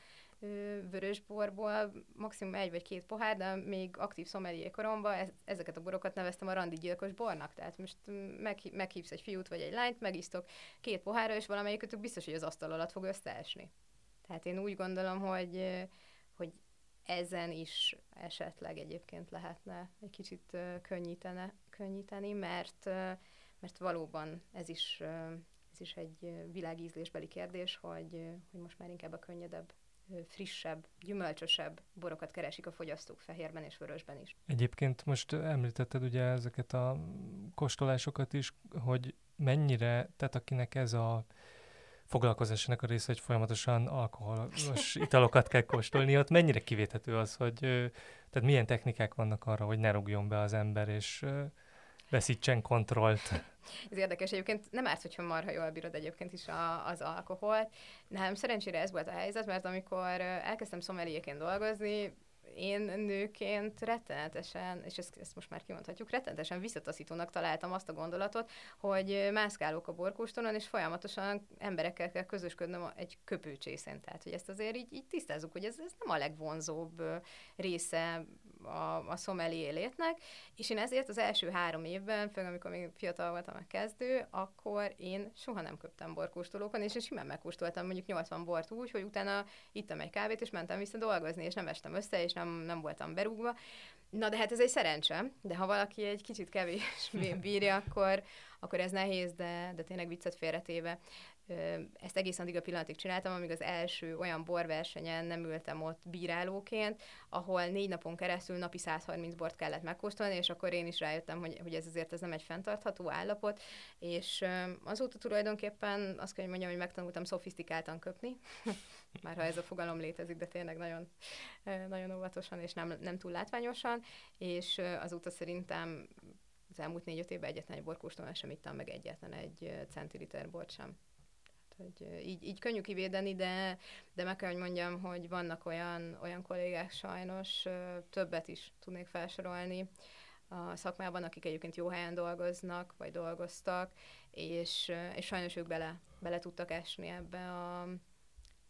vörösborból maximum egy vagy két pohár, de még aktív szomelié koromban ez, ezeket a borokat neveztem a randi gyilkos bornak. Tehát most meg, meghívsz egy fiút vagy egy lányt, megisztok két pohárra, és valamelyikötök biztos, hogy az asztal alatt fog összeesni. Tehát én úgy gondolom, hogy ezen is esetleg egyébként lehetne egy kicsit könnyítene, könnyíteni, mert, mert valóban ez is, ez is egy világízlésbeli kérdés, hogy, hogy most már inkább a könnyedebb, frissebb, gyümölcsösebb borokat keresik a fogyasztók fehérben és vörösben is. Egyébként most említetted ugye ezeket a kóstolásokat is, hogy mennyire, tehát akinek ez a foglalkozásának a része, hogy folyamatosan alkoholos italokat kell kóstolni, ott mennyire kivéthető az, hogy tehát milyen technikák vannak arra, hogy ne rúgjon be az ember, és veszítsen kontrollt. Ez érdekes egyébként, nem árt, hogyha marha jól bírod egyébként is a, az alkoholt. Nem, szerencsére ez volt a helyzet, mert amikor elkezdtem szomeliéként dolgozni, én nőként rettenetesen, és ezt, ezt most már kimondhatjuk, rettenetesen visszataszítónak találtam azt a gondolatot, hogy mászkálok a borkóstolon, és folyamatosan emberekkel kell közösködnöm egy köpőcsészén. Tehát, hogy ezt azért így, így tisztázzuk, hogy ez, ez nem a legvonzóbb része a, a szomelié létnek, és én ezért az első három évben, főleg amikor még fiatal voltam a kezdő, akkor én soha nem köptem borkóstolókon, és én simán megkóstoltam mondjuk 80 bort úgy, hogy utána ittam egy kávét, és mentem vissza dolgozni, és nem estem össze, és nem, nem voltam berúgva. Na de hát ez egy szerencse, de ha valaki egy kicsit kevésbé bírja, akkor, akkor ez nehéz, de, de tényleg viccet félretéve. Ezt egész addig a pillanatig csináltam, amíg az első olyan borversenyen nem ültem ott bírálóként, ahol négy napon keresztül napi 130 bort kellett megkóstolni, és akkor én is rájöttem, hogy, hogy ez azért ez nem egy fenntartható állapot, és azóta tulajdonképpen azt kell, hogy mondjam, hogy megtanultam szofisztikáltan köpni, *laughs* már ha ez a fogalom létezik, de tényleg nagyon, nagyon óvatosan és nem, nem túl látványosan, és azóta szerintem az elmúlt négy-öt évben egyetlen egy borkóstolón sem ittam meg egyetlen egy centiliter bort sem. Hogy így, így könnyű kivédeni, de, de meg kell, hogy mondjam, hogy vannak olyan, olyan kollégák sajnos, többet is tudnék felsorolni, a szakmában, akik egyébként jó helyen dolgoznak, vagy dolgoztak, és, és sajnos ők bele, bele tudtak esni ebbe a,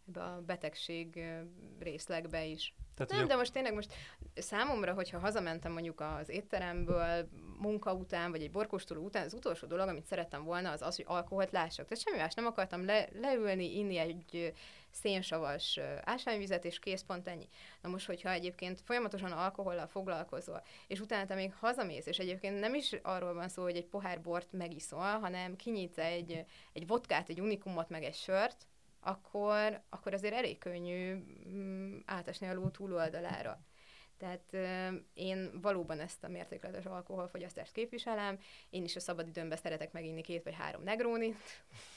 ebbe a betegség részlegbe is. Tehát, nem, de most tényleg most számomra, hogyha hazamentem mondjuk az étteremből munka után, vagy egy borkóstoló után, az utolsó dolog, amit szerettem volna, az az, hogy alkoholt lássak. Tehát semmi más nem akartam le, leülni, inni egy szénsavas ásványvizet, és kész, pont ennyi. Na most, hogyha egyébként folyamatosan alkohollal foglalkozol, és utána te még hazamész, és egyébként nem is arról van szó, hogy egy pohár bort megiszol, hanem kinyitsz egy, egy vodkát, egy unikumot, meg egy sört, akkor, akkor azért elég könnyű mm, átesni a ló túloldalára. Tehát én valóban ezt a mértékletes alkoholfogyasztást képviselem, én is a szabadidőmben szeretek meginni két vagy három negrónit,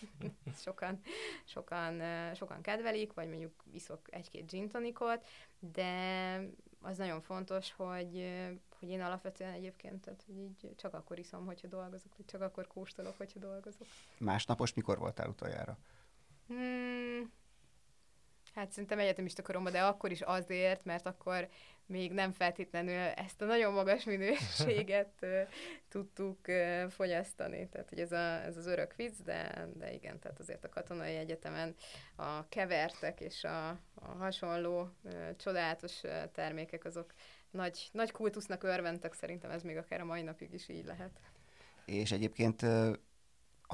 *laughs* sokan, sokan, sokan kedvelik, vagy mondjuk iszok egy-két gin tonikot, de az nagyon fontos, hogy, hogy én alapvetően egyébként tehát, hogy így csak akkor iszom, hogyha dolgozok, vagy csak akkor kóstolok, hogyha dolgozok. Másnapos mikor voltál utoljára? Hmm, hát szerintem egyetemista koromban, de akkor is azért, mert akkor még nem feltétlenül ezt a nagyon magas minőséget *laughs* tudtuk fogyasztani. Tehát, hogy ez, a, ez az örök vicc, de, de igen, tehát azért a katonai egyetemen a kevertek és a, a hasonló csodálatos termékek azok nagy, nagy kultusznak örventek, szerintem ez még akár a mai napig is így lehet. És egyébként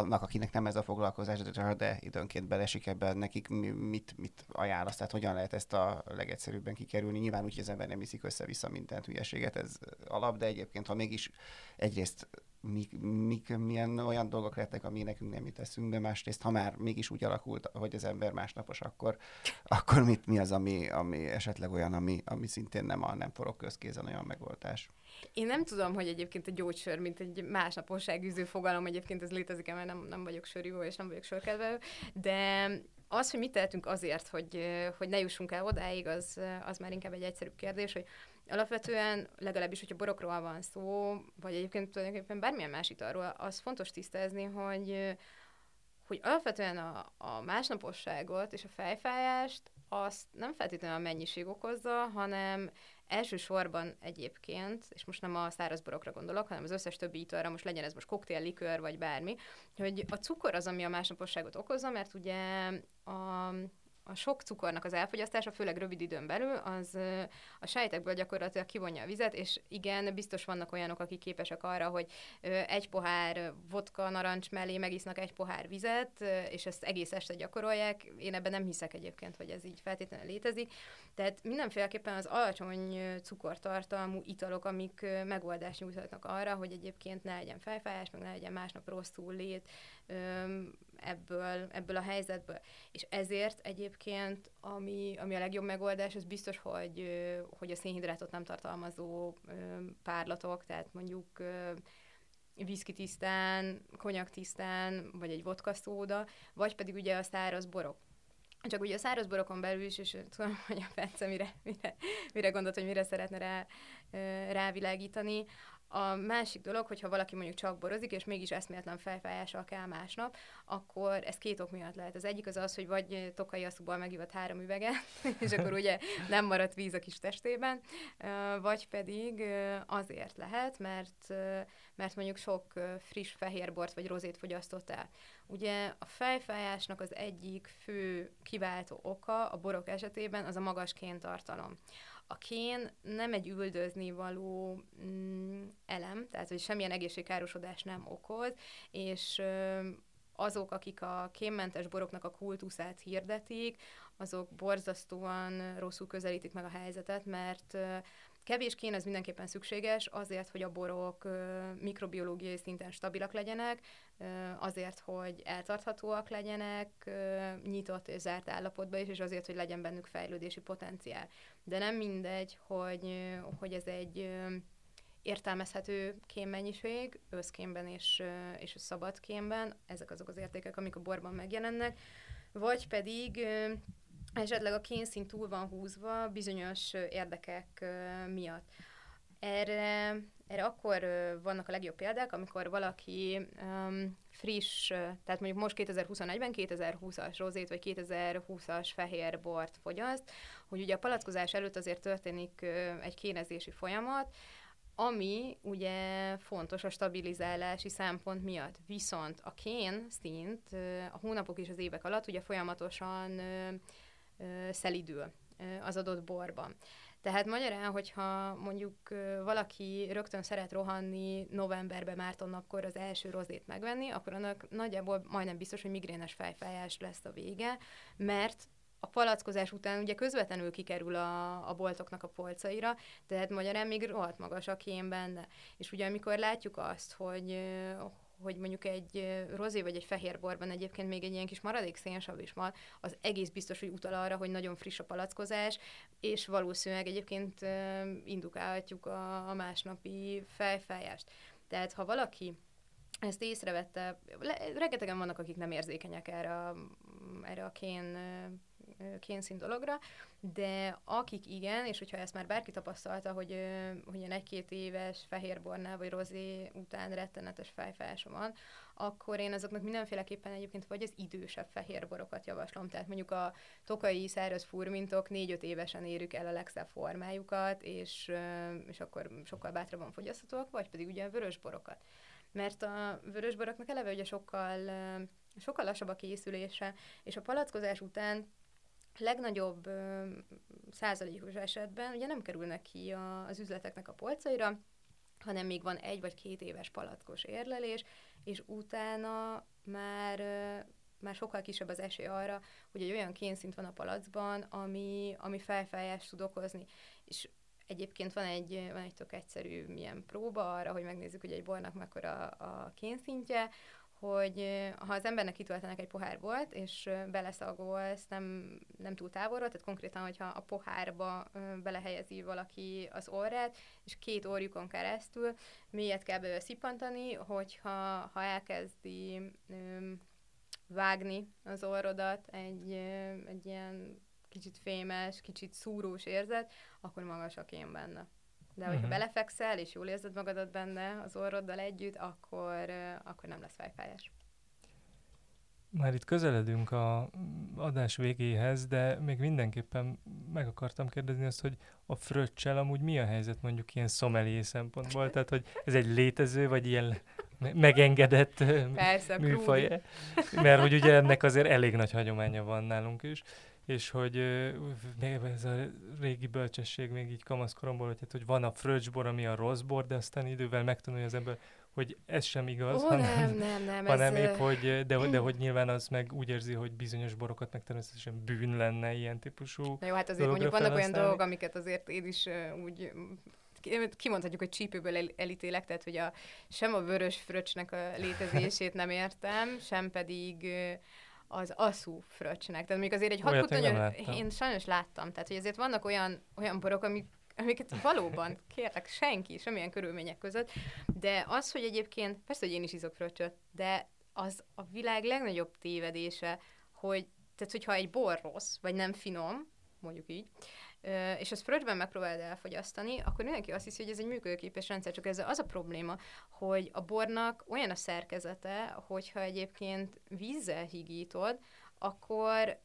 annak, akinek nem ez a foglalkozás, de időnként belesik ebben, nekik mit, mit ajánlasz, tehát hogyan lehet ezt a legegyszerűbben kikerülni. Nyilván úgy, hogy az ember nem iszik össze-vissza mindent, hülyeséget, ez alap, de egyébként, ha mégis egyrészt mik, mik, milyen olyan dolgok lettek, ami nekünk nem jut eszünkbe, másrészt, ha már mégis úgy alakult, hogy az ember másnapos, akkor, akkor mit, mi az, ami, ami esetleg olyan, ami, ami szintén nem a nem forog közkézen olyan megoldás? Én nem tudom, hogy egyébként a gyógysör, mint egy másnaposságűző fogalom, egyébként ez létezik mert nem, nem vagyok sörívó és nem vagyok sörkedvelő, de az, hogy mit tehetünk azért, hogy, hogy ne jussunk el odáig, az, az már inkább egy egyszerűbb kérdés, hogy alapvetően legalábbis, hogyha borokról van szó, vagy egyébként tulajdonképpen bármilyen más italról, az fontos tisztázni, hogy, hogy alapvetően a, a másnaposságot és a fejfájást azt nem feltétlenül a mennyiség okozza, hanem elsősorban egyébként, és most nem a száraz borokra gondolok, hanem az összes többi italra, most legyen ez most koktél, likőr, vagy bármi, hogy a cukor az, ami a másnaposságot okozza, mert ugye a a sok cukornak az elfogyasztása, főleg rövid időn belül, az a sejtekből gyakorlatilag kivonja a vizet, és igen, biztos vannak olyanok, akik képesek arra, hogy egy pohár vodka narancs mellé megisznak egy pohár vizet, és ezt egész este gyakorolják. Én ebben nem hiszek egyébként, hogy ez így feltétlenül létezik. Tehát mindenféleképpen az alacsony cukortartalmú italok, amik megoldást nyújthatnak arra, hogy egyébként ne legyen fejfájás, meg ne legyen másnap rosszul lét, ebből, ebből a helyzetből. És ezért egyébként, ami, ami a legjobb megoldás, az biztos, hogy, hogy a szénhidrátot nem tartalmazó párlatok, tehát mondjuk viszki tisztán, konyak tisztán, vagy egy vodka szóda, vagy pedig ugye a száraz borok. Csak ugye a száraz borokon belül is, és tudom, hogy a Bence mire, mire, mire gondolt, hogy mire szeretne rá, rávilágítani, a másik dolog, hogyha valaki mondjuk csak borozik, és mégis eszméletlen fejfájással kell másnap, akkor ez két ok miatt lehet. Az egyik az az, hogy vagy tokai asszúból megivott három üveget, *laughs* és akkor ugye nem maradt víz a kis testében, vagy pedig azért lehet, mert, mert mondjuk sok friss fehérbort vagy rozét fogyasztott el. Ugye a fejfájásnak az egyik fő kiváltó oka a borok esetében az a magas kéntartalom. A kén nem egy üldözni való mm, elem, tehát hogy semmilyen egészségkárosodás nem okoz, és ö, azok, akik a kénmentes boroknak a kultuszát hirdetik, azok borzasztóan rosszul közelítik meg a helyzetet, mert Kevés kén ez mindenképpen szükséges azért, hogy a borok mikrobiológiai szinten stabilak legyenek, azért, hogy eltarthatóak legyenek, nyitott és zárt állapotban is, és azért, hogy legyen bennük fejlődési potenciál. De nem mindegy, hogy, hogy ez egy értelmezhető kémmennyiség, összkémben és, és szabad kémben, ezek azok az értékek, amik a borban megjelennek, vagy pedig esetleg a kénszín túl van húzva bizonyos érdekek miatt. Erre, erre akkor vannak a legjobb példák, amikor valaki um, friss, tehát mondjuk most 2021-ben 2020-as rozét, vagy 2020-as fehér bort fogyaszt, hogy ugye a palackozás előtt azért történik egy kénezési folyamat, ami ugye fontos a stabilizálási szempont miatt. Viszont a kén szint a hónapok és az évek alatt ugye folyamatosan szelidül az adott borban. Tehát magyarán, hogyha mondjuk valaki rögtön szeret rohanni novemberbe Márton napkor az első rozét megvenni, akkor annak nagyjából majdnem biztos, hogy migrénes fejfájás lesz a vége, mert a palackozás után ugye közvetlenül kikerül a, a boltoknak a polcaira, tehát magyarán még rohadt magas a kém benne. És ugye amikor látjuk azt, hogy, hogy mondjuk egy rozé vagy egy fehér borban egyébként még egy ilyen kis maradék szénsav is van, az egész biztos, hogy utal arra, hogy nagyon friss a palackozás, és valószínűleg egyébként indukálhatjuk a, a másnapi fejfájást. Tehát ha valaki ezt észrevette, rengetegen vannak, akik nem érzékenyek erre erre a kén kénszín dologra, de akik igen, és hogyha ezt már bárki tapasztalta, hogy, hogy ilyen egy-két éves fehérbornál vagy rozé után rettenetes fejfájása van, akkor én azoknak mindenféleképpen egyébként vagy az idősebb fehérborokat javaslom. Tehát mondjuk a tokai száraz furmintok négy-öt évesen érük el a legszebb formájukat, és, és akkor sokkal bátrabban fogyaszthatóak, vagy pedig ugye a vörösborokat. Mert a vörösboroknak eleve ugye sokkal, sokkal lassabb a készülése, és a palackozás után legnagyobb ö, százalékos esetben ugye nem kerülnek ki a, az üzleteknek a polcaira, hanem még van egy vagy két éves palackos érlelés, és utána már, ö, már sokkal kisebb az esély arra, hogy egy olyan kénszint van a palacban, ami, ami felfájást tud okozni. És Egyébként van egy, van egy tök egyszerű milyen próba arra, hogy megnézzük, hogy egy bornak mekkora a kénszintje, hogy ha az embernek kitöltenek egy pohár volt, és beleszagolsz nem, nem túl távolról, tehát konkrétan, hogyha a pohárba belehelyezi valaki az orrát, és két orjukon keresztül mélyet kell belőle szippantani, hogyha ha elkezdi vágni az orrodat egy, egy ilyen kicsit fémes, kicsit szúrós érzet, akkor magas a kém benne. De hogyha uh-huh. belefekszel, és jól érzed magadat benne az orroddal együtt, akkor, akkor nem lesz fejfájás. Már itt közeledünk a adás végéhez, de még mindenképpen meg akartam kérdezni azt, hogy a fröccsel amúgy mi a helyzet mondjuk ilyen szomelié szempontból? Tehát, hogy ez egy létező, vagy ilyen megengedett Persze, műfaj? Mert hogy ugye ennek azért elég nagy hagyománya van nálunk is és hogy ez a régi bölcsesség még így kamaszkoromból, hogy, hát, hogy van a fröccsbor, ami a rossz bor, de aztán idővel megtanulja az ember, hogy ez sem igaz, Ó, hanem, nem, nem, nem, hanem ez, épp, hogy, de, de *clears throat* hogy nyilván az meg úgy érzi, hogy bizonyos borokat meg természetesen bűn lenne ilyen típusú Na jó, hát azért mondjuk vannak olyan dolgok, amiket azért én is uh, úgy kimondhatjuk, hogy csípőből el, elítélek, tehát hogy a, sem a vörös fröccsnek a létezését nem értem, sem pedig az aszú fröccsnek. Tehát még azért egy hat én, én sajnos láttam. Tehát, hogy azért vannak olyan, olyan borok, amik amiket valóban *laughs* kérlek senki, semmilyen körülmények között, de az, hogy egyébként, persze, hogy én is izok fröccsöt, de az a világ legnagyobb tévedése, hogy tehát, hogyha egy bor rossz, vagy nem finom, mondjuk így, és ezt fröccsben megpróbálod elfogyasztani, akkor mindenki azt hiszi, hogy ez egy működőképes rendszer, csak ez az a probléma, hogy a bornak olyan a szerkezete, hogyha egyébként vízzel higítod, akkor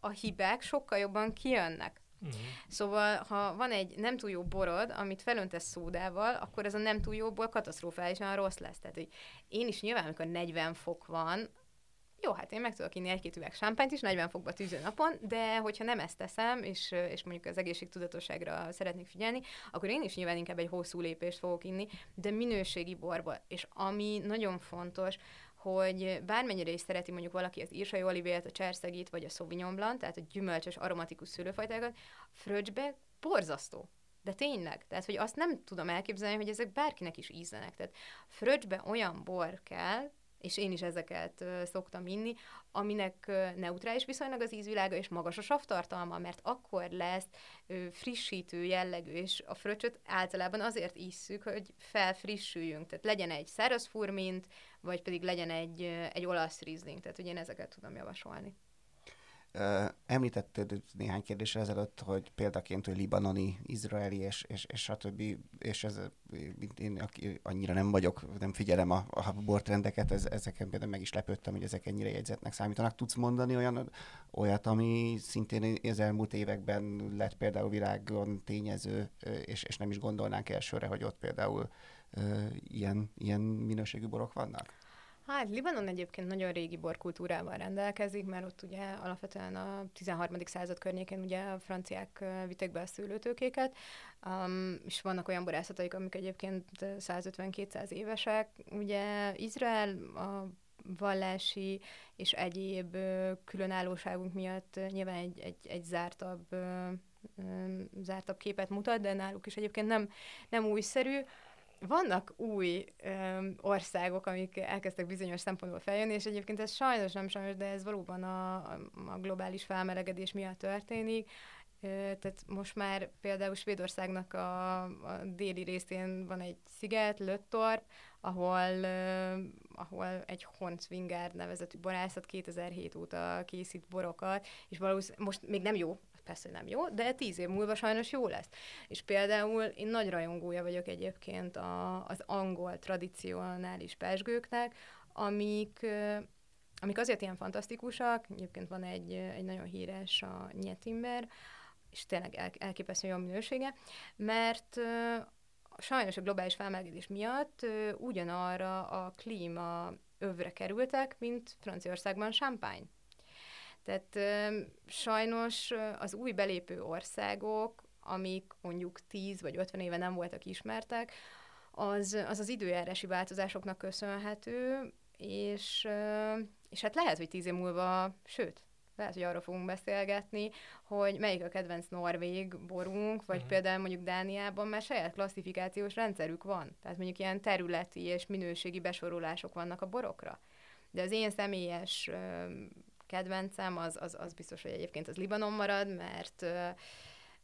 a hibák sokkal jobban kijönnek. Uh-huh. Szóval, ha van egy nem túl jó borod, amit felöntesz szódával, akkor ez a nem túl jóból katasztrofálisan rossz lesz. Tehát, hogy én is nyilván, amikor 40 fok van, jó, hát én meg tudok inni egy-két üveg sámpányt is 40 fokba tűző napon, de hogyha nem ezt teszem, és, és mondjuk az egészségtudatosságra szeretnék figyelni, akkor én is nyilván inkább egy hosszú lépést fogok inni, de minőségi borba. És ami nagyon fontos, hogy bármennyire is szereti mondjuk valaki az írsai olivért, a cserszegit, vagy a sauvignon blanc, tehát a gyümölcsös, aromatikus szőlőfajtákat, fröccsbe borzasztó. De tényleg, tehát hogy azt nem tudom elképzelni, hogy ezek bárkinek is ízlenek. Tehát fröccsbe olyan bor kell, és én is ezeket szoktam inni, aminek neutrális viszonylag az ízvilága, és magas a savtartalma, mert akkor lesz frissítő jellegű, és a fröccsöt általában azért isszük, hogy felfrissüljünk, tehát legyen egy száraz furmint, vagy pedig legyen egy, egy olasz rizling, tehát hogy én ezeket tudom javasolni. Említetted néhány kérdésre ezelőtt, hogy példaként, hogy libanoni, izraeli és, és, és többi, és ez, én aki annyira nem vagyok, nem figyelem a, a bortrendeket, ez, ezeken például meg is lepődtem, hogy ezek ennyire jegyzetnek számítanak. Tudsz mondani olyan, olyat, ami szintén az elmúlt években lett például világon tényező, és, és nem is gondolnánk elsőre, hogy ott például ilyen, ilyen minőségű borok vannak? Hát Libanon egyébként nagyon régi borkultúrával rendelkezik, mert ott ugye alapvetően a 13. század környékén ugye a franciák vitték be a szőlőtőkéket, um, és vannak olyan borászataik, amik egyébként 150-200 évesek. Ugye Izrael a vallási és egyéb különállóságunk miatt nyilván egy, egy, egy zártabb, zártabb képet mutat, de náluk is egyébként nem, nem újszerű vannak új öm, országok, amik elkezdtek bizonyos szempontból feljönni, és egyébként ez sajnos nem sajnos, de ez valóban a, a globális felmelegedés miatt történik. Tehát most már például Svédországnak a, a déli részén van egy sziget, Löttorp, ahol, uh, ahol egy Hornsvinger nevezetű borászat 2007 óta készít borokat, és valószínűleg most még nem jó, persze nem jó, de tíz év múlva sajnos jó lesz. És például én nagy rajongója vagyok egyébként a, az angol tradicionális pesgőknek, amik amik azért ilyen fantasztikusak, egyébként van egy, egy nagyon híres a Nyetimber, és tényleg el, elképesztő jó minősége, mert sajnos a globális felmelegedés miatt ugyanarra a klíma övre kerültek, mint Franciaországban Champagne. Tehát sajnos az új belépő országok, amik mondjuk 10 vagy 50 éve nem voltak ismertek, az az, az időjárási változásoknak köszönhető, és, és hát lehet, hogy tíz év múlva, sőt, lehet, hogy arról fogunk beszélgetni, hogy melyik a kedvenc norvég borunk, vagy uh-huh. például mondjuk Dániában már saját klasszifikációs rendszerük van. Tehát mondjuk ilyen területi és minőségi besorolások vannak a borokra. De az én személyes kedvencem, az, az, az biztos, hogy egyébként az Libanon marad, mert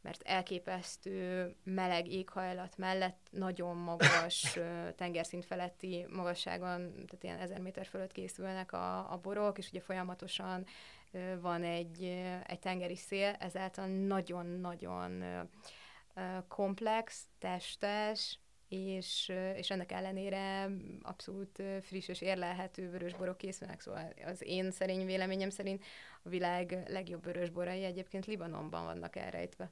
mert elképesztő meleg éghajlat mellett nagyon magas *laughs* tengerszint feletti magasságon, tehát ilyen ezer méter fölött készülnek a, a borok, és ugye folyamatosan van egy, egy tengeri szél, ezáltal nagyon-nagyon komplex, testes, és, és ennek ellenére abszolút friss és érlelhető vörösborok készülnek, szóval az én szerény véleményem szerint a világ legjobb vörösborai egyébként Libanonban vannak elrejtve.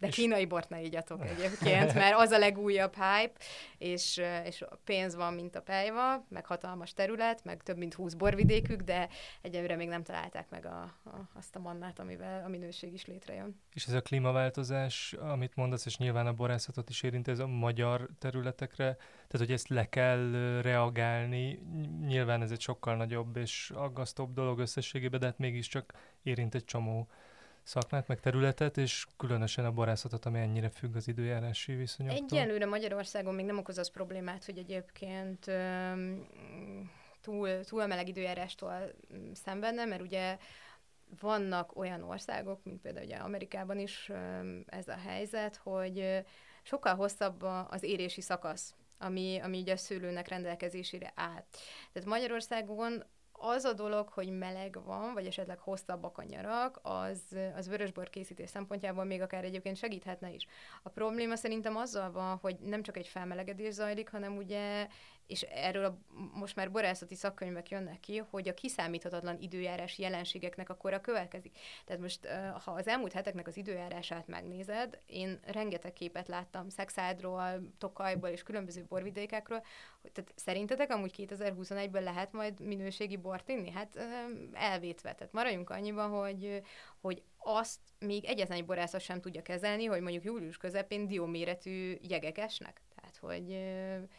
De és... kínai bort ne igyatok egyébként, mert az a legújabb hype, és, és pénz van, mint a pejva, meg hatalmas terület, meg több mint 20 borvidékük, de egyelőre még nem találták meg a, a, azt a mannát, amivel a minőség is létrejön. És ez a klímaváltozás, amit mondasz, és nyilván a borászatot is érint, ez a magyar területekre, tehát hogy ezt le kell reagálni, nyilván ez egy sokkal nagyobb és aggasztóbb dolog összességében, de hát mégiscsak érint egy csomó szakmát, meg területet, és különösen a borászatot, ami ennyire függ az időjárási viszonyoktól. Egyelőre Magyarországon még nem okoz az problémát, hogy egyébként um, túl, túl meleg időjárástól szenvedne, mert ugye vannak olyan országok, mint például ugye Amerikában is ez a helyzet, hogy sokkal hosszabb az érési szakasz, ami, ami ugye a szőlőnek rendelkezésére áll. Tehát Magyarországon az a dolog, hogy meleg van, vagy esetleg hosszabbak a nyarak, az, az vörösbor készítés szempontjából még akár egyébként segíthetne is. A probléma szerintem azzal van, hogy nem csak egy felmelegedés zajlik, hanem ugye és erről a, most már borászati szakkönyvek jönnek ki, hogy a kiszámíthatatlan időjárás jelenségeknek akkor a következik. Tehát most, ha az elmúlt heteknek az időjárását megnézed, én rengeteg képet láttam Szexádról, Tokajból és különböző borvidékekről, tehát szerintetek amúgy 2021-ben lehet majd minőségi bort inni? Hát elvétve. Tehát maradjunk annyiban, hogy, hogy azt még egyetlen egy borászat sem tudja kezelni, hogy mondjuk július közepén dióméretű jegek esnek. Hogy...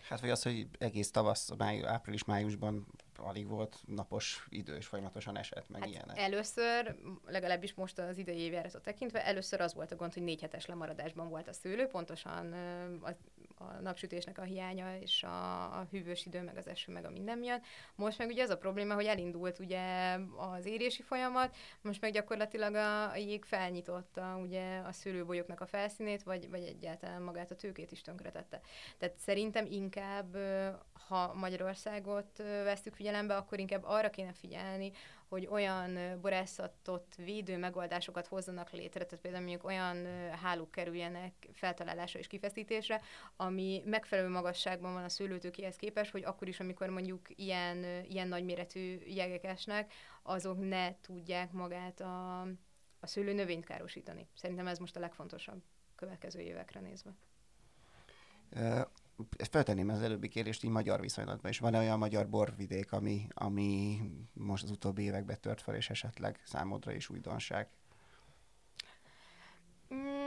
Hát, vagy az, hogy egész tavasz, máj, április-májusban alig volt napos idő, és folyamatosan esett, meg hát ilyenek. Először, legalábbis most az idei évjáratot tekintve, először az volt a gond, hogy négy hetes lemaradásban volt a szőlő, pontosan a, a napsütésnek a hiánya, és a, a hűvös idő, meg az eső, meg a minden miatt. Most meg ugye az a probléma, hogy elindult ugye az érési folyamat, most meg gyakorlatilag a, a jég felnyitotta ugye a szőlőbolyoknak a felszínét, vagy, vagy egyáltalán magát a tőkét is tönkretette. Tehát szerintem inkább, ha Magyarországot vesztük figyelembe, akkor inkább arra kéne figyelni, hogy olyan borászatot védő megoldásokat hozzanak létre, tehát például mondjuk olyan hálók kerüljenek feltalálásra és kifeszítésre, ami megfelelő magasságban van a szőlőtőkéhez képest, hogy akkor is, amikor mondjuk ilyen, ilyen nagyméretű jegek esnek, azok ne tudják magát a, a szőlő növényt károsítani. Szerintem ez most a legfontosabb következő évekre nézve. Feltenném az előbbi kérdést így magyar viszonylatban is. Van-e olyan magyar borvidék, ami, ami most az utóbbi években tört fel, és esetleg számodra is újdonság? Mm,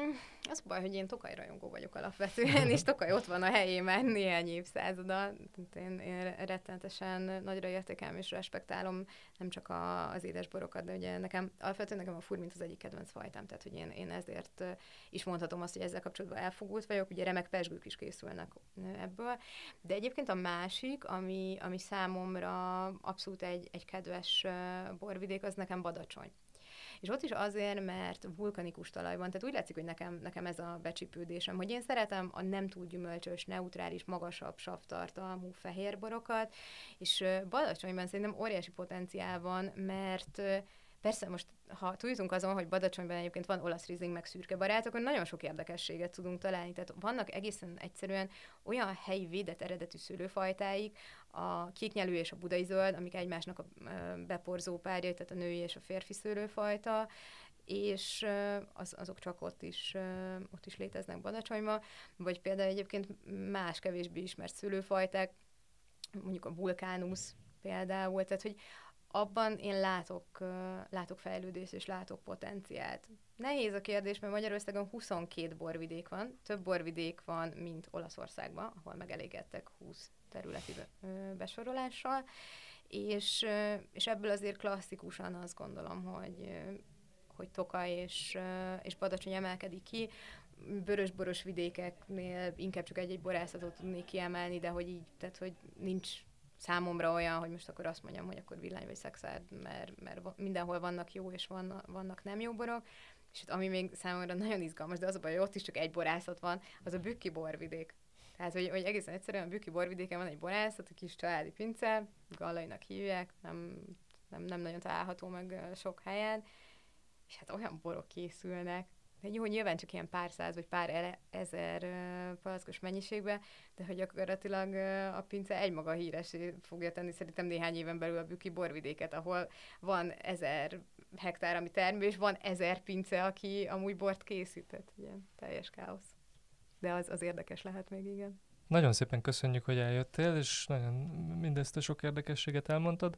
az baj, hogy én Tokaj rajongó vagyok alapvetően, *laughs* és Tokaj ott van a helyén már néhány évszázada. Én, én rettenetesen nagyra értékelem és respektálom nem csak a, az édesborokat, de ugye nekem alapvetően nekem a furmint az egyik kedvenc fajtám, tehát hogy én, én ezért is mondhatom azt, hogy ezzel kapcsolatban elfogult vagyok. Ugye remek pesgők is készülnek ebből. De egyébként a másik, ami, ami számomra abszolút egy, egy kedves borvidék, az nekem Badacsony és ott is azért, mert vulkanikus talajban, tehát úgy látszik, hogy nekem, nekem ez a becsipődésem, hogy én szeretem a nem túl gyümölcsös, neutrális, magasabb savtartalmú fehér borokat, és Badacsonyban szerintem óriási potenciál van, mert Persze most, ha túljutunk azon, hogy Badacsonyban egyébként van olasz rizing, meg szürke barát, akkor nagyon sok érdekességet tudunk találni. Tehát vannak egészen egyszerűen olyan helyi védett eredetű szőlőfajtáik, a kéknyelű és a budai zöld, amik egymásnak a beporzó párjai, tehát a női és a férfi szőlőfajta, és az, azok csak ott is, ott is léteznek Badacsonyban, vagy például egyébként más kevésbé ismert szőlőfajták, mondjuk a vulkánusz például, tehát hogy abban én látok, látok fejlődést és látok potenciált. Nehéz a kérdés, mert Magyarországon 22 borvidék van, több borvidék van, mint Olaszországban, ahol megelégedtek 20 területi besorolással, és, és ebből azért klasszikusan azt gondolom, hogy, hogy Toka és, és Badacsony emelkedik ki, vörös-boros vidékeknél inkább csak egy-egy borászatot tudnék kiemelni, de hogy így, tehát hogy nincs számomra olyan, hogy most akkor azt mondjam, hogy akkor villány vagy szexárd, mert, mert mindenhol vannak jó és vannak, vannak nem jó borok. És itt, ami még számomra nagyon izgalmas, de az a baj, hogy ott is csak egy borászat van, az a Bükki borvidék. Tehát, hogy, hogy egészen egyszerűen a Bükki borvidéken van egy borászat, a kis családi pince, gallainak hívják, nem, nem, nem nagyon található meg sok helyen, és hát olyan borok készülnek, jó, nyilván csak ilyen pár száz vagy pár ezer palackos mennyiségben, de hogy gyakorlatilag a pince egymaga híres fogja tenni szerintem néhány éven belül a Büki borvidéket, ahol van ezer hektár, ami termő, és van ezer pince, aki amúgy bort készített. Ugye, teljes káosz. De az, az érdekes lehet még, igen. Nagyon szépen köszönjük, hogy eljöttél, és nagyon mindezt a sok érdekességet elmondtad.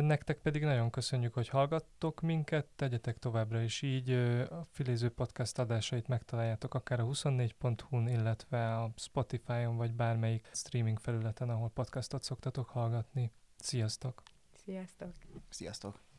Nektek pedig nagyon köszönjük, hogy hallgattok minket, tegyetek továbbra is így. A Filéző Podcast adásait megtaláljátok akár a 24.hu-n, illetve a Spotify-on, vagy bármelyik streaming felületen, ahol podcastot szoktatok hallgatni. Sziasztok! Sziasztok! Sziasztok!